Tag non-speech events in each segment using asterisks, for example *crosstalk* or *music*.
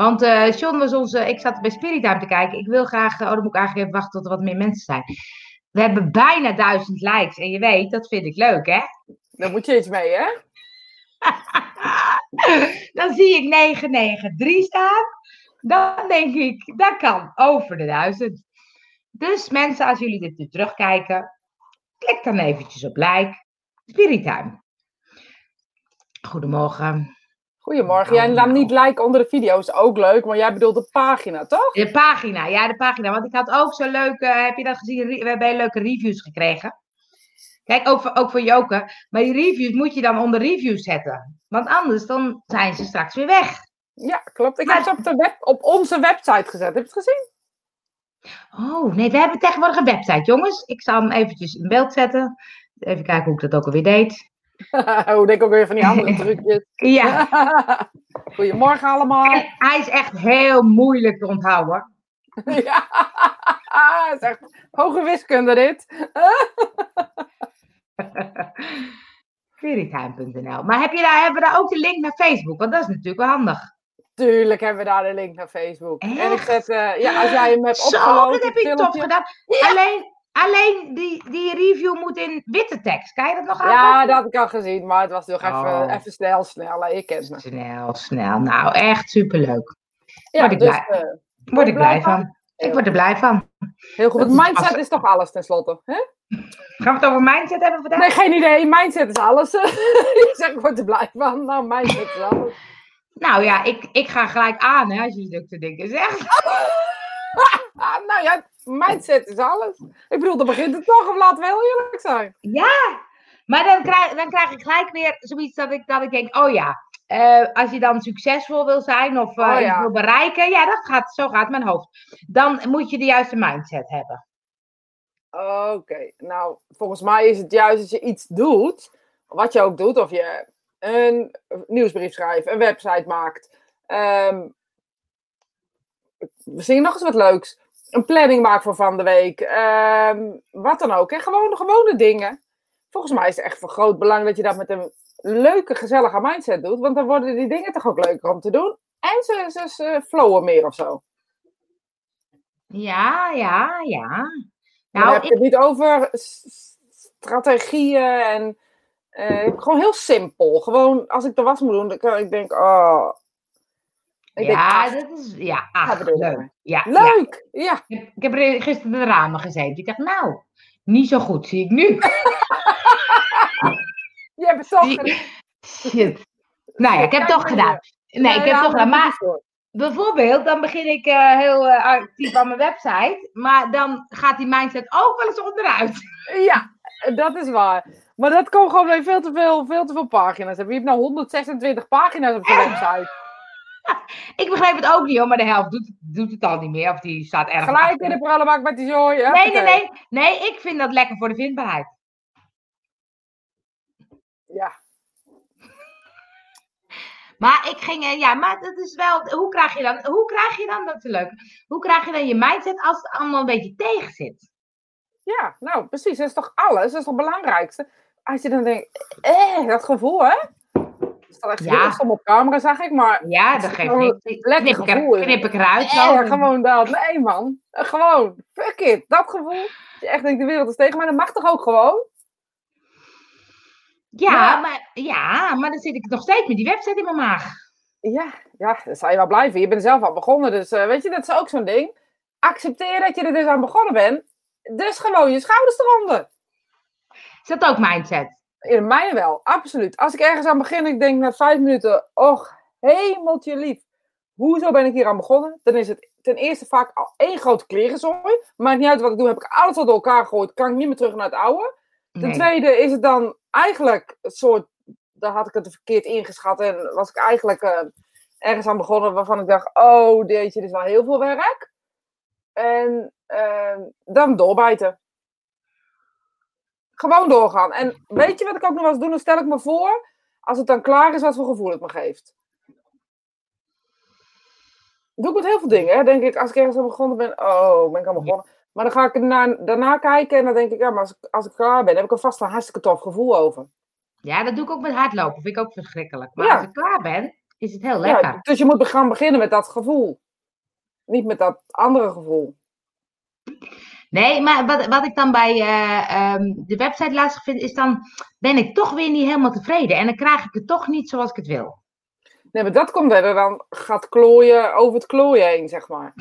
Want eh John was onze. Ik zat bij Spirit Time te kijken. Ik wil graag. Oh, dan moet ik eigenlijk even wachten tot er wat meer mensen zijn. We hebben bijna duizend likes. En je weet, dat vind ik leuk, hè? Daar moet je iets mee, hè? *laughs* Dan zie ik 993 staan. Dan denk ik, dat kan over de duizend. Dus mensen, als jullie dit nu terugkijken, klik dan eventjes op like. Spirit Time. Goedemorgen. Goedemorgen. Jij laat niet like onder de video, is ook leuk, maar jij bedoelt de pagina, toch? De pagina, ja, de pagina. Want ik had ook zo'n leuke, heb je dat gezien? We hebben hele leuke reviews gekregen. Kijk, ook voor, ook voor Joke. Maar die reviews moet je dan onder reviews zetten. Want anders dan zijn ze straks weer weg. Ja, klopt. Ik Maar- heb ze op, de web, op onze website gezet. Heb je het gezien? Oh, nee, we hebben tegenwoordig een website, jongens. Ik zal hem eventjes in beeld zetten. Even kijken hoe ik dat ook alweer deed. *laughs* Hoe denk ik ook weer van die andere *laughs* trucjes. Ja, *laughs* Goedemorgen allemaal. en hij is echt heel moeilijk te onthouden. ja, het is echt hoge wiskunde dit. Querytime.nl. Maar heb je daar, hebben we daar ook de link naar Facebook? Want dat is natuurlijk wel handig. Tuurlijk hebben we daar de link naar Facebook. En ik zet, eh, ja, als jij hem hebt Zo, opgelopen. dat heb je top gedaan. Alleen, alleen die, die review moet in witte tekst. Kan je dat nog aan? Ja, dat had ik al gezien, maar het was toch even, Oh. even snel, snel. Je kent me. Snel, snel. Nou, echt superleuk. Ja, Word ik dus, blij. eh, Word ik blij van? van. Ik word er blij van. heel goed. Mindset is toch alles tenslotte? Hè? Gaan we het over mindset hebben vandaag? Nee, geen idee. Mindset is alles. *laughs* je zegt, ik word er blij van. Nou, mindset is alles. Nou ja, ik, ik ga gelijk aan hè, als je zulke dingen zegt. *laughs* Ah, nou ja, mindset is alles. Ik bedoel, dan begint het toch, of laten we heel eerlijk zijn. Ja, maar dan krijg, dan krijg ik gelijk weer zoiets dat ik, dat ik denk, oh ja, eh, als je dan succesvol wil zijn of eh, Oh ja. wil bereiken, ja, dat gaat, zo gaat mijn hoofd. Dan moet je de juiste mindset hebben. Oké, nou, volgens mij is het juist als je iets doet, wat je ook doet, of je een nieuwsbrief schrijft, een website maakt, ehm misschien nog eens wat leuks, een planning maakt voor van de week, ehm, wat dan ook, hè? Gewoon gewone dingen. Volgens mij is het echt van groot belang dat je dat met een leuke, gezellige mindset doet, want dan worden die dingen toch ook leuker om te doen. En ze, ze, ze flowen meer of zo. Ja, ja, ja. Maar dan Nou, heb je het niet over strategieën en eh, gewoon heel simpel. Gewoon als ik de was moet doen, dan kan ik denk, oh. Ik ja, dat is, ja, ach, leuk. Ja, ja. leuk! Ja. Ik, ik heb er gisteren de ramen gezeten. Ik dacht, nou, niet zo goed zie ik nu. *laughs* je hebt het. Shit. Nou ja, ik heb het toch gedaan. Nee, ik heb het toch gedaan. maar bijvoorbeeld, dan begin ik eh, heel eh, actief aan mijn website. Maar dan gaat die mindset ook wel eens onderuit. *laughs* Ja, dat is waar. Maar dat komt gewoon je veel te veel, veel te veel pagina's. Je hebt nou 126 pagina's op je website. Ik begrijp het ook niet hoor, maar de helft doet, doet het al niet meer. Of die staat ergens Gelijk achter. in de prullenbak met die zooi. Nee, nee, huppatee. nee. Nee, ik vind dat lekker voor de vindbaarheid. Ja, Maar ik ging, eh, ja, maar dat is wel, hoe krijg je dan, hoe krijg je dan, dat is leuk, hoe krijg je dan je mindset als het allemaal een beetje tegen zit? ja, nou precies. Dat is toch alles? Dat is toch het belangrijkste? Als je dan denkt, eh, dat gevoel hè? Het staat echt Ja. stom op camera, zag ik, maar Ja, dat geeft niks. lekker Knip ik, er- knip ik eruit. Zo. gewoon dat. Nee, man. Gewoon. Fuck it. Dat gevoel. Je echt denkt, de wereld is tegen mij. Dat mag toch ook gewoon? Ja, Ja. Maar, ja, maar dan zit ik nog steeds met die website in mijn maag. Ja, ja, dan zou je wel blijven. Je bent zelf aan begonnen. Dus eh, weet je, dat is ook zo'n ding. Accepteer dat je er dus aan begonnen bent. Dus gewoon je schouders eronder. Is dat ook mindset? In mij wel, absoluut. Als ik ergens aan begin, ik denk na vijf minuten, och, hemeltje lief. Hoezo ben ik hier aan begonnen? Dan is het ten eerste vaak al één grote klerenzooi. Maakt niet uit wat ik doe, heb ik alles wat door elkaar gegooid. Kan ik niet meer terug naar het oude. Ten Nee. tweede is het dan eigenlijk een soort, daar had ik het verkeerd ingeschat en was ik eigenlijk eh, ergens aan begonnen waarvan ik dacht, oh jeetje, dit is wel heel veel werk. En eh, dan doorbijten. Gewoon doorgaan. En weet je wat ik ook nog wel eens doe? Dan stel ik me voor, als het dan klaar is, wat voor gevoel het me geeft. Dat doe ik met heel veel dingen. Hè. Denk ik, als ik ergens aan begonnen ben, oh, ben ik aan begonnen. Maar dan ga ik erna, daarna kijken en dan denk ik, ja, maar als ik, als ik klaar ben, heb ik er vast een hartstikke tof gevoel over. Ja, dat doe ik ook met hardlopen. Vind ik ook verschrikkelijk. Maar Ja. als ik klaar ben, is het heel lekker. Ja, dus je moet gaan beginnen met dat gevoel. Niet met dat andere gevoel. Nee, maar wat, wat ik dan bij eh, ehm, de website lastig vind, is dan ben ik toch weer niet helemaal tevreden. En dan krijg ik het toch niet zoals ik het wil. Nee, maar dat komt er dan gaat klooien over het klooien heen, zeg maar.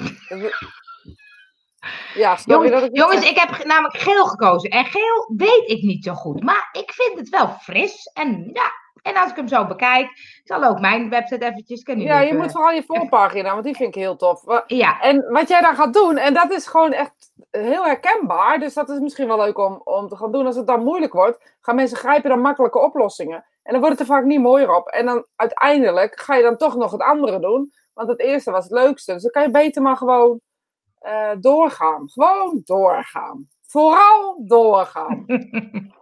Ja, Jongens, dat ik jongens ik heb namelijk geel gekozen. En geel weet ik niet zo goed. Maar ik vind het wel fris. En ja, en als ik hem zo bekijk, zal ook mijn website eventjes kunnen. Ja, je moet vooral je voorpagina, want die vind ik heel tof. Ja, En wat jij dan gaat doen, en dat is gewoon echt heel herkenbaar. Dus dat is misschien wel leuk om, om te gaan doen. Als het dan moeilijk wordt, gaan mensen grijpen naar makkelijke oplossingen. En dan wordt het er vaak niet mooier op. En dan uiteindelijk ga je dan toch nog het andere doen. Want het eerste was het leukste. Dus dan kan je beter maar gewoon eh, doorgaan. Gewoon doorgaan. Vooral doorgaan. *laughs*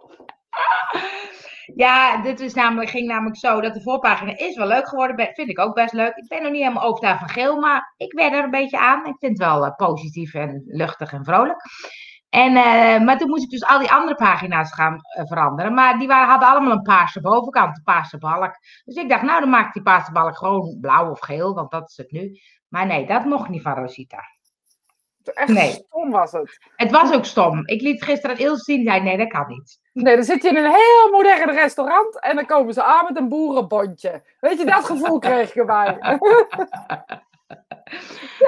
Ja, dit is namelijk, ging namelijk zo dat de voorpagina is wel leuk geworden. Vind ik ook best leuk. Ik ben nog niet helemaal overtuigd van geel, maar ik werd er een beetje aan. Ik vind het wel eh, positief en luchtig en vrolijk. En, eh, maar toen moest ik dus al die andere pagina's gaan eh, veranderen. Maar die waren, hadden allemaal een paarse bovenkant, een paarse balk. Dus ik dacht, nou dan maak ik die paarse balk gewoon blauw of geel, want dat is het nu. Maar nee, dat mocht niet van Rosita. Echt Nee. stom was het. Het was ook stom. Ik liet gisteren Ilse zien, zei nee, dat kan niet. Nee, dan zit je in een heel modern restaurant en dan komen ze aan met een boerenbondje. Weet je, dat gevoel *laughs* kreeg ik erbij. *laughs*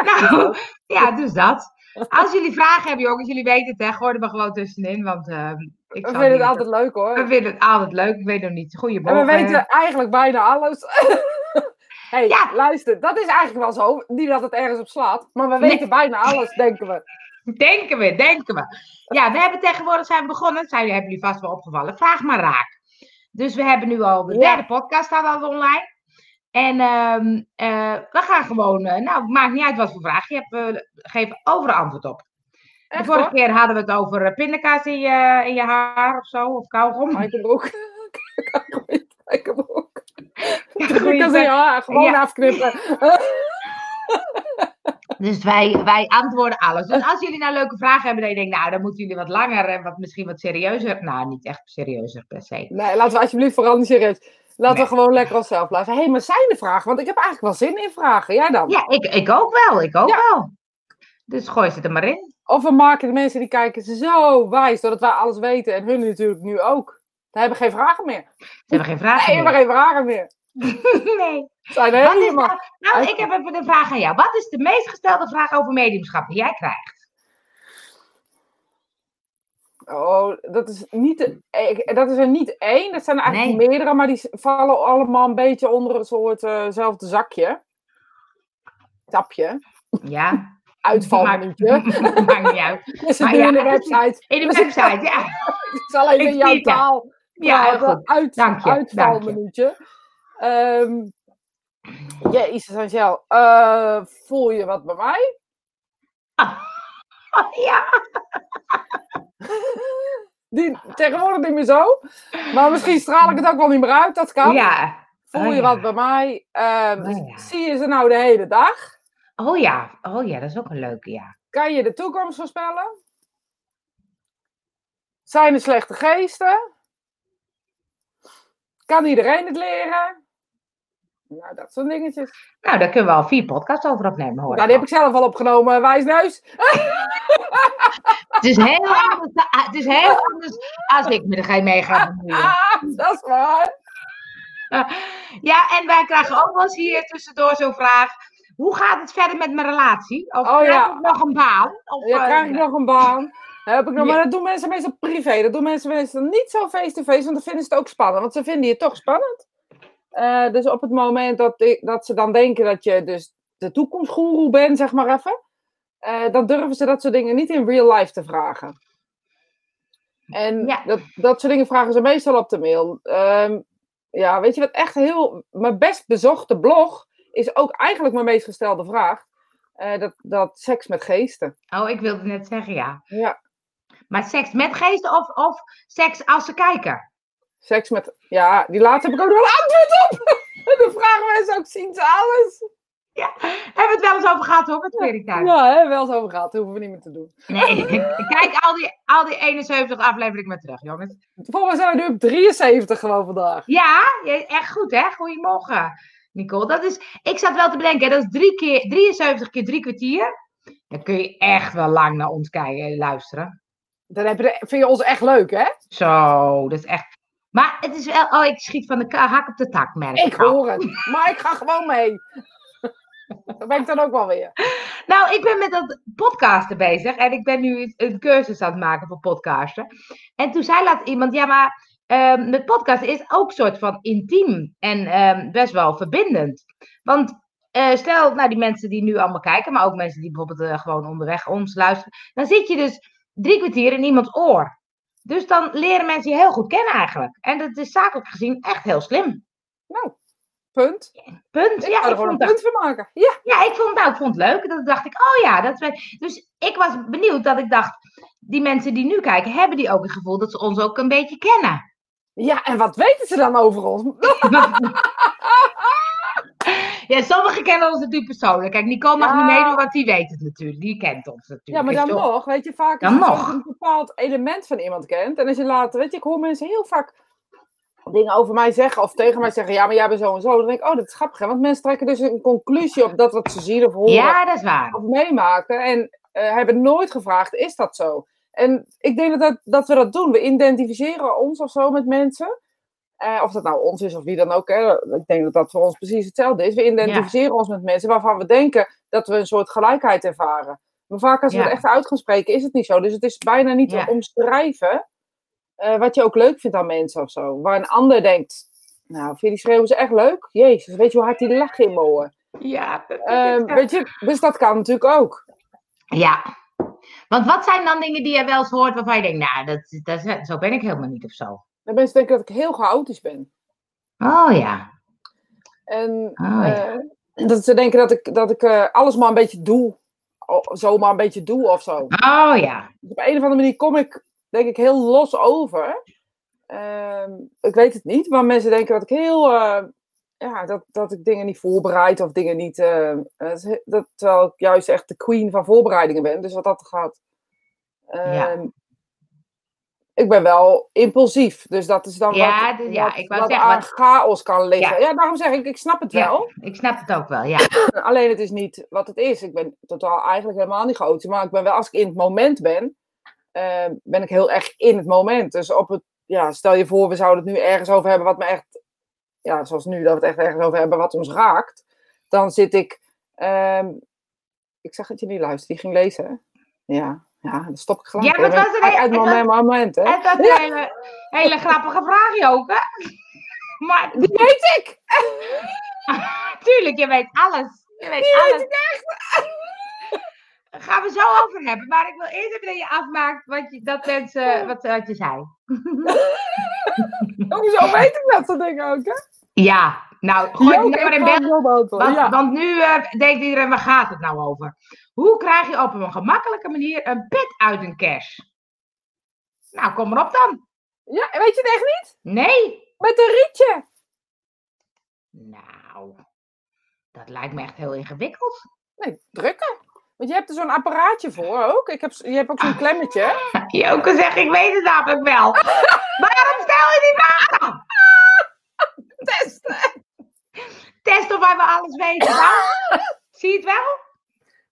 Nou, ja, dus dat. Als jullie vragen hebben, jongens, jullie weten het, hè, gooi er maar gewoon tussenin. Want ehm, ik We vinden het altijd leuk hoor. we vinden het altijd leuk. Ik weet nog niet. En Goedemorgen. we weten eigenlijk bijna alles. *laughs* hey, Ja. luister, dat is eigenlijk wel zo. Niet dat het ergens op slaat, maar we Nee. weten bijna alles, denken we. Denken we, denken we. Ja, we hebben tegenwoordig zijn we begonnen. Zijn, hebben jullie vast wel opgevallen. Vraag maar raak. Dus we hebben nu al de Ja. derde podcast staat al online. En ehm, eh, we gaan gewoon, eh, nou, maakt niet uit wat voor vraag je hebt, we geven overal antwoord op. De vorige hoor. keer hadden we het over eh, pindakaas in je, in je haar of zo, of kauwgom. Spijkerbroek. Spijkerbroek. goeie Ik kan zeggen, ja, gewoon Ja. afknippen. *laughs* *laughs* Dus wij, wij antwoorden alles. Dus als jullie nou leuke vragen hebben, dan je denkt, nou, dan moeten jullie wat langer en wat, misschien wat serieuzer. Nou, niet echt serieuzer per se. Nee, laten we alsjeblieft vooral niet serieus. Laten Nee. we gewoon lekker onszelf blijven. Hé, hey, maar zijn er vragen? Want ik heb eigenlijk wel zin in vragen. Jij dan? Ja, ik, ik ook wel, ik ook Ja. wel. Dus gooi ze er maar in. Of we maken de mensen die kijken zo wijs, doordat wij alles weten. En hun natuurlijk nu ook. Ze hebben geen vragen meer. Ze hebben geen vragen Nee, hebben meer. geen vragen meer. Nee. Zijn helemaal... nou, nou, ik heb even een vraag aan jou. Wat is de meest gestelde vraag over mediumschap die jij krijgt? Oh, dat is, niet de, dat is er niet één. Dat zijn er eigenlijk Nee. meerdere, maar die vallen allemaal een beetje onder een soort eh, zelfde zakje. Tapje. Ja, *laughs* Uitvalminuutje. *laughs* maakt niet uit. *laughs* Is het ja, in de het website? In de ik- website, ja. Ik zal even Ik in jouw het, taal Ja, heel praten. goed. Uit, Dank je, uitvalminuutje. Ehm Jezus, Angel. eh voel je wat bij mij? *laughs* Ja, *laughs* Die, tegenwoordig niet meer zo. Maar misschien straal ik het ook wel niet meer uit. Dat kan. ja. Voel Oh je ja. wat bij mij? Ehm, Oh ja. Zie je ze nou de hele dag? Oh ja, oh ja, dat is ook een leuke, ja. Kan je de toekomst voorspellen? Zijn er slechte geesten? Kan iedereen het leren? Nou, dat soort dingetjes. Nou, daar kunnen we al vier podcasts over opnemen, hoor. Nou, die heb ik zelf al opgenomen, wijsneus. Het is heel anders, het is heel anders als ik me er geen mee ga bemoeien. Ah, *laughs* dat is waar. Ja, en wij krijgen ook wel eens hier tussendoor zo'n vraag. Hoe gaat het verder met mijn relatie? Of Oh, krijg ja. ik nog een baan? Of, Ja, eh, krijg ik nog een baan? Heb ik nog, Ja. Maar dat doen mensen meestal privé. Dat doen mensen meestal niet zo face-to-face, want dan vinden ze het ook spannend. Want ze vinden je toch spannend. Eh, dus op het moment dat, dat ze dan denken dat je dus de toekomstgoeroe bent, zeg maar even. eh, dan durven ze dat soort dingen niet in real life te vragen. En Ja. dat, dat soort dingen vragen ze meestal op de mail. Ehm, ja, weet je wat echt heel... Mijn best bezochte blog is ook eigenlijk mijn meest gestelde vraag. Eh, dat, dat seks met geesten. Oh, ik wilde net zeggen ja. Ja, Maar seks met geesten of, of seks als ze kijken? Seks met... Ja, die laatste heb ik ook nog een antwoord op. En *laughs* dan vragen mensen ook, zien ze alles? Hebben we het wel eens over gehad hoor, met thuis? Ja, hè, wel zo over gehad. Dat hoeven we niet meer te doen. Nee, kijk al die, al die 71 afleveringen maar terug, jongens. Volgens mij zijn we nu op 73 gewoon vandaag. Ja, echt goed hè? Goedemorgen. Nicole. Dat is, ik zat wel te bedenken, dat is drie keer, 73 keer drie kwartier. Dan kun je echt wel lang naar ons kijken en luisteren. Dan heb je, vind je ons echt leuk, hè? Zo, dat is echt. Maar het is wel. Oh, ik schiet van de hak op de tak, merk Ik al. hoor het. Maar ik ga gewoon mee. *laughs* Dat ben ik dan ook wel weer. Nou, ik ben met dat podcasten bezig en ik ben nu een cursus aan het maken voor podcasten. En toen zei laat iemand, ja, maar ehm met podcasten is ook een soort van intiem en ehm, best wel verbindend. Want eh, stel, nou, die mensen die nu allemaal kijken, maar ook mensen die bijvoorbeeld eh, gewoon onderweg ons luisteren, dan zit je dus drie kwartier in iemands oor. Dus dan leren mensen je heel goed kennen eigenlijk. En dat is zakelijk gezien echt heel slim. Nou, punt. Punt. Ik ja, er ik een vond dat punt van maken. Ja. ja, ik vond, nou, ik vond het leuk. Dat dacht ik, oh ja. Dat we... Dus ik was benieuwd dat ik dacht, die mensen die nu kijken, hebben die ook het gevoel dat ze ons ook een beetje kennen? Ja, en wat weten ze dan over ons? *laughs* *laughs* ja, sommigen kennen ons natuurlijk persoonlijk. Kijk, Nicole mag Ja. niet meedoen, want die weet het natuurlijk. Die kent ons natuurlijk. Ja, maar dan toch- nog, weet je, vaak Dan dat je een bepaald element van iemand kent. En als je later, weet je, ik hoor mensen heel vaak dingen over mij zeggen of tegen mij zeggen, ja, maar jij bent zo en zo. Dan denk ik, oh, dat is grappig, hè? want mensen trekken dus een conclusie op dat wat ze zien of horen Ja, dat is waar. of meemaken. En eh, hebben nooit gevraagd, is dat zo? En ik denk dat, dat, dat we dat doen. We identificeren ons of zo met mensen. Eh, of dat nou ons is of wie dan ook. Hè. Ik denk dat dat voor ons precies hetzelfde is. We identificeren ons met mensen waarvan we denken dat we een soort gelijkheid ervaren. Maar vaak als we Ja. het echt uit gaan spreken, is het niet zo. Dus het is bijna niet te omschrijven eh, wat je ook leuk vindt aan mensen of zo. Waar een ander denkt, nou, vind je die schreeuwen ze echt leuk? Jezus, weet je hoe hard die lachen in oor? Ja, dat- Ehm, weet je, dus dat kan natuurlijk ook. ja. Want wat zijn dan dingen die je wel eens hoort waarvan je denkt, nou, dat, dat, zo ben ik helemaal niet of zo? En mensen denken dat ik heel chaotisch ben. Oh ja. En Oh, ja. eh, dat ze denken dat ik, dat ik eh, alles maar een beetje doe. Zomaar een beetje doe of zo. Oh ja. Dus op een of andere manier kom ik, denk ik, heel los over. Ehm, ik weet het niet, maar mensen denken dat ik heel. eh, ja, dat, dat ik dingen niet voorbereid of dingen niet. dat, terwijl ik juist echt de queen van voorbereidingen ben. Dus wat dat gaat. Ja. Ehm, Ik ben wel impulsief, dus dat is dan Ja, wat, ja, wat, ik wat zeggen, aan wat- chaos kan liggen. Ja. Ja. daarom zeg ik, ik snap het Ja. wel. Ik snap het ook wel, ja. *clears throat* Alleen het is niet wat het is. Ik ben totaal eigenlijk helemaal niet chaotisch. Maar ik ben wel, als ik in het moment ben, eh, ben ik heel erg in het moment. Dus op het, ja, stel je voor, we zouden het nu ergens over hebben wat me echt, ja, zoals nu, dat we het echt ergens over hebben wat ons raakt. Dan zit ik, ehm, ik zeg dat je niet luistert, die ging lezen. hè? Ja, ja, dan stop ik gelijk. Ja, het Dan was een uit het mijn was- moment, hè. Dat is *laughs* een hele, hele grappige vraag, Joke. *laughs* Maar Die weet ik! *laughs* tuurlijk, je weet alles. Je weet Die weet alles. Daar gaan we zo over hebben. Maar ik wil eerst even dat je afmaakt wat je, dat mensen, wat, wat je zei. Hoezo weet ik dat soort dingen ook, hè? Ja, nou, gooi het nou in het beantwoorden, Want, ja. want nu eh, denkt iedereen, waar gaat het nou over? Hoe krijg je op een gemakkelijke manier een pit uit een cash? Nou, kom erop dan. ja, weet je het echt niet? Nee. Met een rietje. Nou, dat lijkt me echt heel ingewikkeld. Nee, drukken. Want je hebt er zo'n apparaatje voor ook. Ik heb, je hebt ook zo'n klemmetje. *laughs* Joke zegt, ik weet het namelijk wel. *laughs* Waarom stel je die vraag dan? Testen. Test of wij wel alles weten. *laughs* Zie je het wel?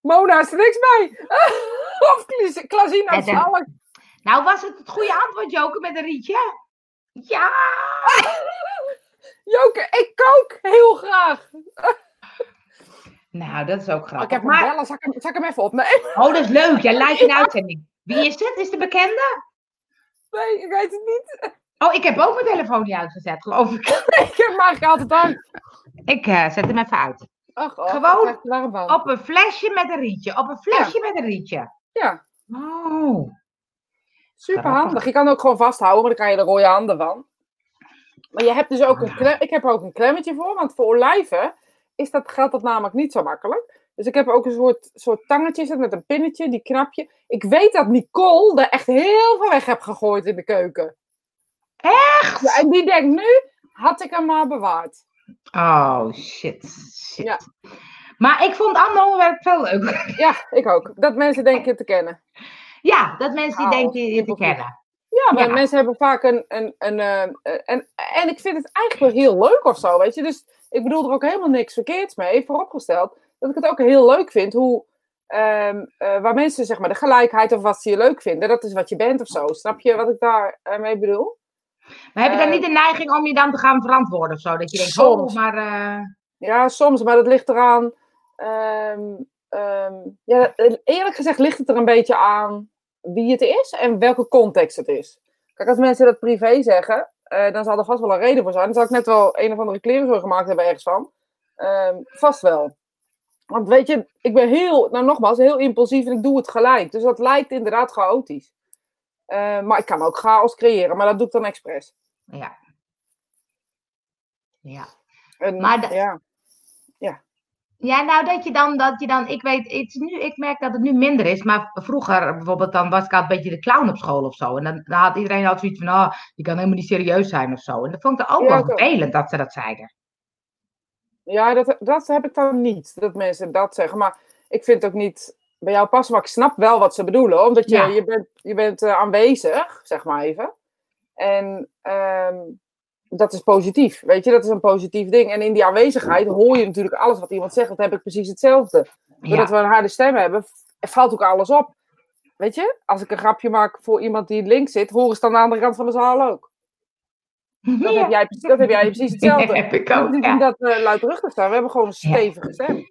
Mona is er niks bij. *laughs* of Klas- Klasina een- Schalk. Nou, was het het goede antwoord, Joke, met een rietje? Ja! *laughs* Joke, ik kook heel graag. Nou, dat is ook Oh, grappig. ik heb maar, bellen. Zal ik, hem, zal ik hem even opnemen? oh, dat is leuk. Ja, live in *laughs* uitzending. Wie is het? Is de bekende? Nee, ik weet het niet. Oh, ik heb ook mijn telefoon niet uitgezet, geloof ik. Ik heb eigenlijk altijd aan. Ik eh, zet hem even uit. Ach, oh, Gewoon. Op een flesje met een rietje. Op een flesje met een rietje. Ja, Oh. super handig. Je kan ook gewoon vasthouden, maar dan krijg je er rode handen van. Maar je hebt dus ook een klem, ik heb er ook een klemmetje voor, want voor olijven is dat, gaat dat namelijk niet zo makkelijk. Dus ik heb ook een soort, soort tangetje met een pinnetje, die knap je. Ik weet dat Nicole er echt heel veel weg heeft gegooid in de keuken. Echt? Ja, en die denkt nu, had ik hem maar bewaard. Oh, shit. shit. Ja. Maar ik vond het andere onderwerp veel leuker. Ja, ik ook. Dat mensen denken te kennen. Ja, dat mensen die Oh, denken je te kennen. Ja, maar Ja. mensen hebben vaak een. een, een, eh, en, en ik vind het eigenlijk wel heel leuk of zo, weet je. Dus ik bedoel er ook helemaal niks verkeerds mee, vooropgesteld. Dat ik het ook heel leuk vind hoe. ehm, eh, waar mensen zeg maar de gelijkheid of wat ze je leuk vinden, dat is wat je bent of zo. Snap je wat ik daar eh, mee bedoel? Maar heb je dan Eh, niet de neiging om je dan te gaan verantwoorden of zo? Dat je denkt, Soms. oh, maar... eh, Ja, soms, maar dat ligt eraan. ehm, ehm, ja, eerlijk gezegd ligt het er een beetje aan wie het is en welke context het is. Kijk, als mensen dat privé zeggen, eh, dan zal er vast wel een reden voor zijn. Dan zal ik net wel een of andere kleren voor gemaakt hebben ergens van. Ehm, vast wel. Want weet je, ik ben heel, nou nogmaals, heel impulsief en ik doe het gelijk. Dus dat lijkt inderdaad chaotisch. Eh, maar ik kan ook chaos creëren, maar dat doe ik dan expres. ja. Ja. En, Maar dat- ja. Ja, nou dat je dan, dat je dan, ik weet, het is nu, ik merk dat het nu minder is, maar vroeger bijvoorbeeld, dan was ik al een beetje de clown op school of zo. En dan, dan had iedereen altijd zoiets van, oh, je kan helemaal niet serieus zijn of zo. En dat vond ik ook Ja, wel vervelend dat ze dat zeiden. Ja, dat, dat heb ik dan niet, dat mensen dat zeggen. Maar ik vind ook niet bij jou passen. Maar ik snap wel wat ze bedoelen. Omdat je, Ja. je bent, je bent eh, aanwezig, zeg maar even. En ehm, dat is positief, weet je. Dat is een positief ding. En in die aanwezigheid hoor je natuurlijk alles wat iemand zegt. Dat heb ik precies hetzelfde. Doordat Ja. we een harde stem hebben, valt ook alles op. Weet je, als ik een grapje maak voor iemand die links zit, horen ze dan aan de andere kant van de zaal ook. Dat, Ja. heb, jij, precies- dat heb jij precies *laughs* hetzelfde. heb ik ook, ja. niet dat we luidruchtig zijn. We hebben gewoon een stevige stem.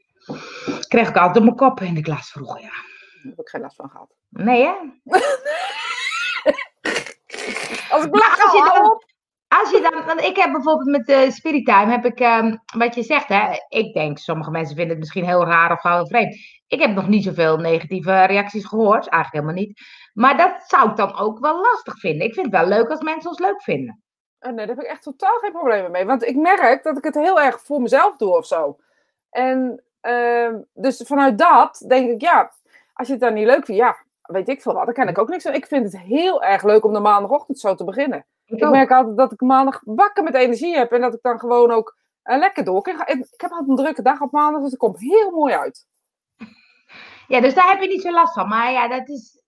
Kreeg ik altijd mijn kop in de klas vroeger, ja. Daar heb ik geen last van gehad. Nee, hè? *laughs* Als ik Maar als je dan-. Als je dan, want ik heb bijvoorbeeld met de Spirit Time, heb ik, ehm, wat je zegt, hè, ik denk, sommige mensen vinden het misschien heel raar of heel vreemd. Ik heb nog niet zoveel negatieve reacties gehoord, eigenlijk helemaal niet. Maar dat zou ik dan ook wel lastig vinden. Ik vind het wel leuk als mensen ons leuk vinden. Oh, nee, daar heb ik echt totaal geen problemen mee. Want ik merk dat ik het heel erg voor mezelf doe of zo. En dus vanuit dat denk ik, ja, als je het dan niet leuk vindt, ja, weet ik veel wat, dan kan ik ook niks aan. Ik vind het heel erg leuk om de maandagochtend zo te beginnen. Ik Ik merk altijd dat ik maandag wakker met energie heb en dat ik dan gewoon ook eh, lekker door. kan gaan. Ik, ik heb altijd een drukke dag op maandag, dus het komt heel mooi uit. *laughs* Ja, dus daar heb je niet zo last van. Maar ja, dat is...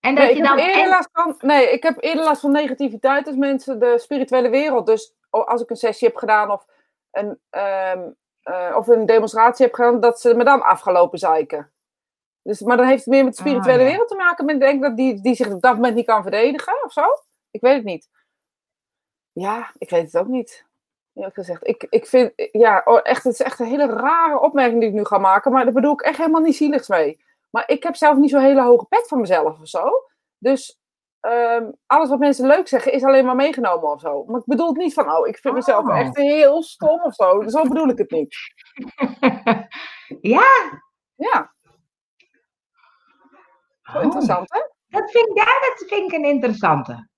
En dat Nee, ik je heb dan... eerder en- last van, nee, ik heb eerder last van negativiteit als mensen de spirituele wereld. Dus als ik een sessie heb gedaan of een, ehm, eh, of een demonstratie heb gedaan, dat ze me dan afgelopen zeiken. Dus, maar dan heeft het meer met de Ah, spirituele ja. wereld te maken. Met denk dat die, die zich op dat moment niet kan verdedigen of zo. Ik weet het niet. Ja, ik weet het ook niet. Eerlijk gezegd. Ik, ik vind, ja, oh, echt, het is echt een hele rare opmerking die ik nu ga maken. Maar daar bedoel ik echt helemaal niet zieligs mee. Maar ik heb zelf niet zo'n hele hoge pet van mezelf of zo. Dus ehm, alles wat mensen leuk zeggen is alleen maar meegenomen of zo. Maar ik bedoel het niet van, oh, ik vind mezelf Oh. echt heel stom of zo. Zo bedoel ik het niet. *laughs* ja, Ja, zo Oh, interessant hè? dat vind, ik- ja, dat vind ik een interessante.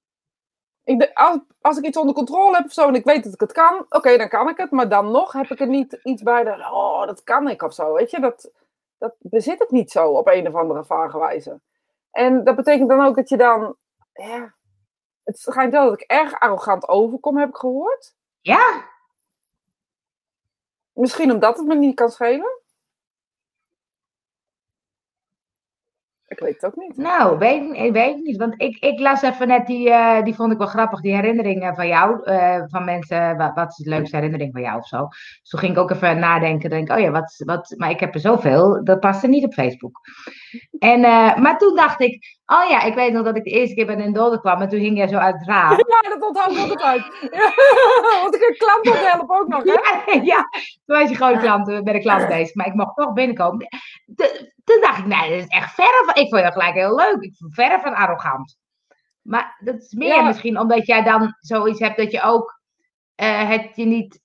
Ik, de- als, als ik iets onder controle heb of zo en ik weet dat ik het kan, oké, dan kan ik het. Maar dan nog heb ik er niet iets bij dat, oh, dat kan ik of zo. Weet je, dat, dat bezit ik niet zo op een of andere vage wijze. En dat betekent dan ook dat je dan, ja, het schijnt wel dat ik erg arrogant overkom, heb ik gehoord. Ja, Misschien omdat het me niet kan schelen. Ik weet het ook niet. Nou, weet, ik weet niet. Want ik, ik las even net die, eh, die vond ik wel grappig, die herinneringen van jou. eh, van mensen, wat, wat is de leukste herinnering van jou of zo. Dus toen ging ik ook even nadenken. Denk, oh ja, wat, wat, maar ik heb er zoveel, dat past er niet op Facebook. En, eh, maar toen dacht ik, oh ja, ik weet nog dat ik de eerste keer bij een dode kwam. En toen hing jij zo uit het raam. *laughs* Ja, dat onthoud ik *laughs* altijd uit. Ja, *laughs* want ik heb klanten te helpen ook nog, hè? Ja, ja, toen was je gewoon klant, bij de klant bezig. Maar ik mocht toch binnenkomen. Toen- dacht ik, nee, dat is echt verre van... Ik vond je gelijk heel leuk. Ik vond verre van arrogant. Maar dat is meer Ja. misschien omdat jij dan zoiets hebt dat je ook eh, het je niet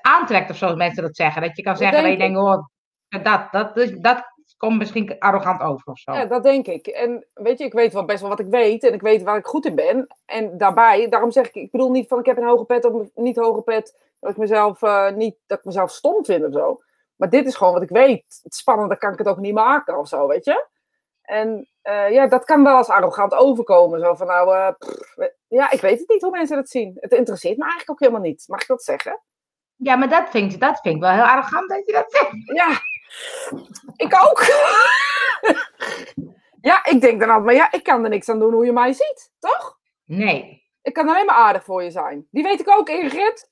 aantrekt of zoals mensen dat zeggen. Dat je kan Dat zeggen dat je denk denkt, oh, dat, dat, dat, dat komt misschien arrogant over of zo. Ja, dat denk ik. En weet je, ik weet wel best wel wat ik weet en ik weet waar ik goed in ben. En daarbij, daarom zeg ik, ik bedoel niet van ik heb een hoge pet of niet hoge pet, dat ik mezelf eh, niet, dat ik mezelf stom vind of zo. Maar dit is gewoon wat ik weet. Het spannende kan ik het ook niet maken of zo, weet je? En eh, ja, dat kan wel als arrogant overkomen. Zo van nou, eh, pff, ja, ik weet het niet hoe mensen dat zien. Het interesseert me eigenlijk ook helemaal niet. Mag ik dat zeggen? Ja, maar dat vind, ik- dat vind ik wel heel arrogant dat je dat zegt. Ja, ik ook. *laughs* Ja, ik denk dan altijd, maar ja, ik kan er niks aan doen hoe je mij ziet, toch? Nee. Ik kan alleen maar aardig voor je zijn. Die weet ik ook, Ingrid.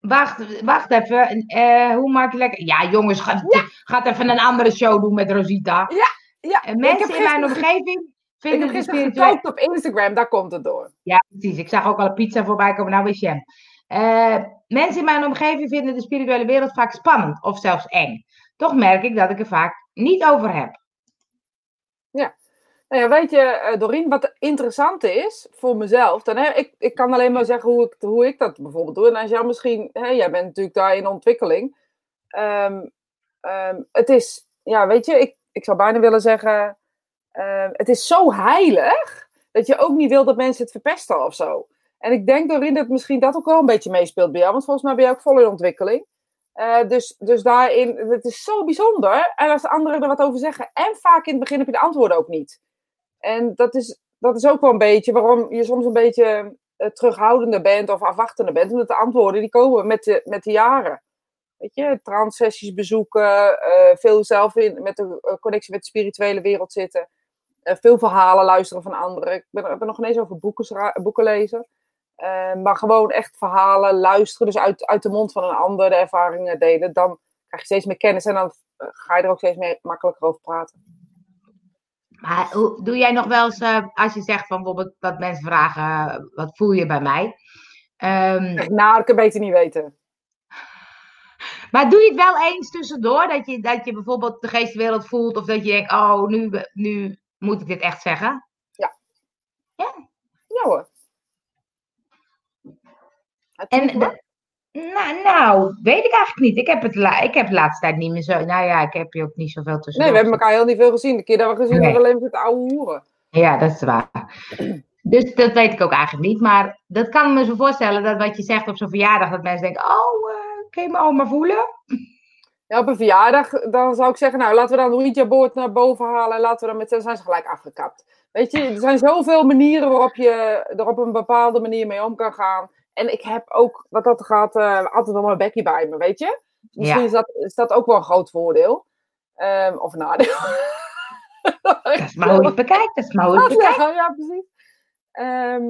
Wacht, wacht even. Eh, hoe maak je lekker... Ja, jongens, ga, gaat even een andere show doen met Rosita. Ja, ja. En mensen in mijn omgeving Ik vinden heb de gisteren gekookt op Instagram, daar komt het door. Ja, precies. Ik zag ook al een pizza voorbij komen. Nou, wist je hem. Eh, mensen in mijn omgeving vinden de spirituele wereld vaak spannend of zelfs eng. Toch merk ik dat ik er vaak niet over heb. Nou ja, weet je, eh, Dorien, wat interessant is voor mezelf, dan, hè, ik, ik kan alleen maar zeggen hoe ik, hoe ik dat bijvoorbeeld doe. En als jou misschien, hè, jij bent natuurlijk daar in ontwikkeling. Ehm, ehm, het is, ja, weet je, ik, ik zou bijna willen zeggen, ehm, het is zo heilig dat je ook niet wil dat mensen het verpesten of zo. En ik denk, Dorien, dat misschien dat ook wel een beetje meespeelt bij jou, want volgens mij ben je ook vol in ontwikkeling. Eh, dus, dus daarin, het is zo bijzonder. En als de anderen er wat over zeggen, en vaak in het begin heb je de antwoorden ook niet. En dat is, dat is ook wel een beetje waarom je soms een beetje eh, terughoudender bent of afwachtender bent. Omdat de antwoorden die komen met de, met de jaren. Weet je, transsessies bezoeken, eh, veel zelf in, met de connectie met de spirituele wereld zitten. veel verhalen luisteren van anderen. Ik ben, nog ineens over boeken, boeken lezen. Eh, maar gewoon echt verhalen luisteren. Dus uit, uit de mond van een ander de ervaringen delen. Dan krijg je steeds meer kennis en dan eh, ga je er ook steeds meer makkelijker over praten. Maar hoe, doe jij nog wel eens, eh, als je zegt van bijvoorbeeld dat mensen vragen, wat voel je bij mij? Ehm, Nou, ik kan beter niet weten. *laughs* maar doe je het wel eens tussendoor, dat je, dat je bijvoorbeeld de geestwereld voelt of dat je denkt, oh, nu, nu moet ik dit echt zeggen? Ja hoor. Het En. Nou, nou, weet ik eigenlijk niet. Ik heb het la- ik heb de laatste tijd niet meer zo. Nou ja, ik heb je ook niet zoveel tussen. Nee, we hebben elkaar heel niet veel gezien. De keer dat we gezien Nee. hebben, alleen met oude hoeren. Ja, dat is waar. Dus dat weet ik ook eigenlijk niet. Maar dat kan ik me zo voorstellen dat wat je zegt op zo'n verjaardag, dat mensen denken: Oh, eh kun je me oma voelen? Ja, op een verjaardag, dan zou ik zeggen, nou, laten we dan een Ouija-boord naar boven halen en laten we dan met z'n zijn ze gelijk afgekapt. Weet je, er zijn zoveel manieren waarop je er op een bepaalde manier mee om kan gaan. En ik heb ook, wat dat gaat, eh, altijd wel mijn bekje bij me, weet je. Misschien Ja. is, dat, is dat ook wel een groot voordeel. Ehm, of nadeel. Dat is maar hoe je het bekijkt. Dat is maar hoe je *laughs* bekijkt. ja, ja, precies. Ehm,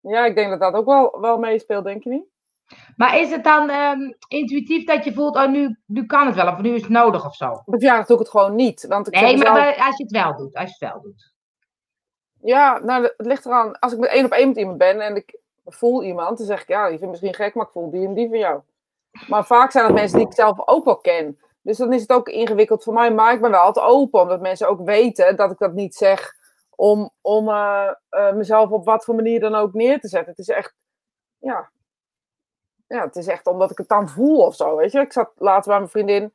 ja, ik denk dat dat ook wel, wel meespeelt, denk je niet? Maar is het dan ehm, intuïtief dat je voelt: Oh, nu, nu kan het wel, of nu is het nodig of zo? Verjaardag doe ik het gewoon niet. Want ik Nee, maar wel- als je het wel doet. Als je het wel doet. Ja, nou, het ligt eraan. Als ik met één op één met iemand ben en ik voel iemand, dan zeg ik, ja, je vindt misschien gek, maar ik voel die en die van jou. Maar vaak zijn het mensen die ik zelf ook wel ken. Dus dan is het ook ingewikkeld voor mij, maar ik ben wel altijd open, omdat mensen ook weten dat ik dat niet zeg om, om eh, eh, mezelf op wat voor manier dan ook neer te zetten. Het is echt, ja, ja, het is echt omdat ik het dan voel of zo, weet je. Ik zat laatst bij mijn vriendin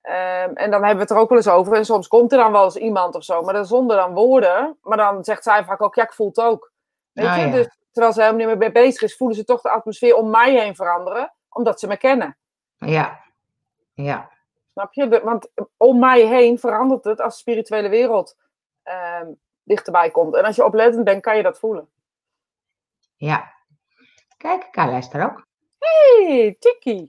ehm, en dan hebben we het er ook wel eens over. En soms komt er dan wel eens iemand of zo, maar dan zonder dan woorden. Maar dan zegt zij vaak ook, ja, ik voel het ook. Weet Ah, je, ja. dus terwijl ze helemaal niet meer mee bezig is, voelen ze toch de atmosfeer om mij heen veranderen, omdat ze me kennen. Ja. Ja. Snap je? De- want om mij heen verandert het als de spirituele wereld ehm, dichterbij komt. En als je oplettend bent, kan je dat voelen. Ja. Kijk, ik luister ook. Hey, Tiki.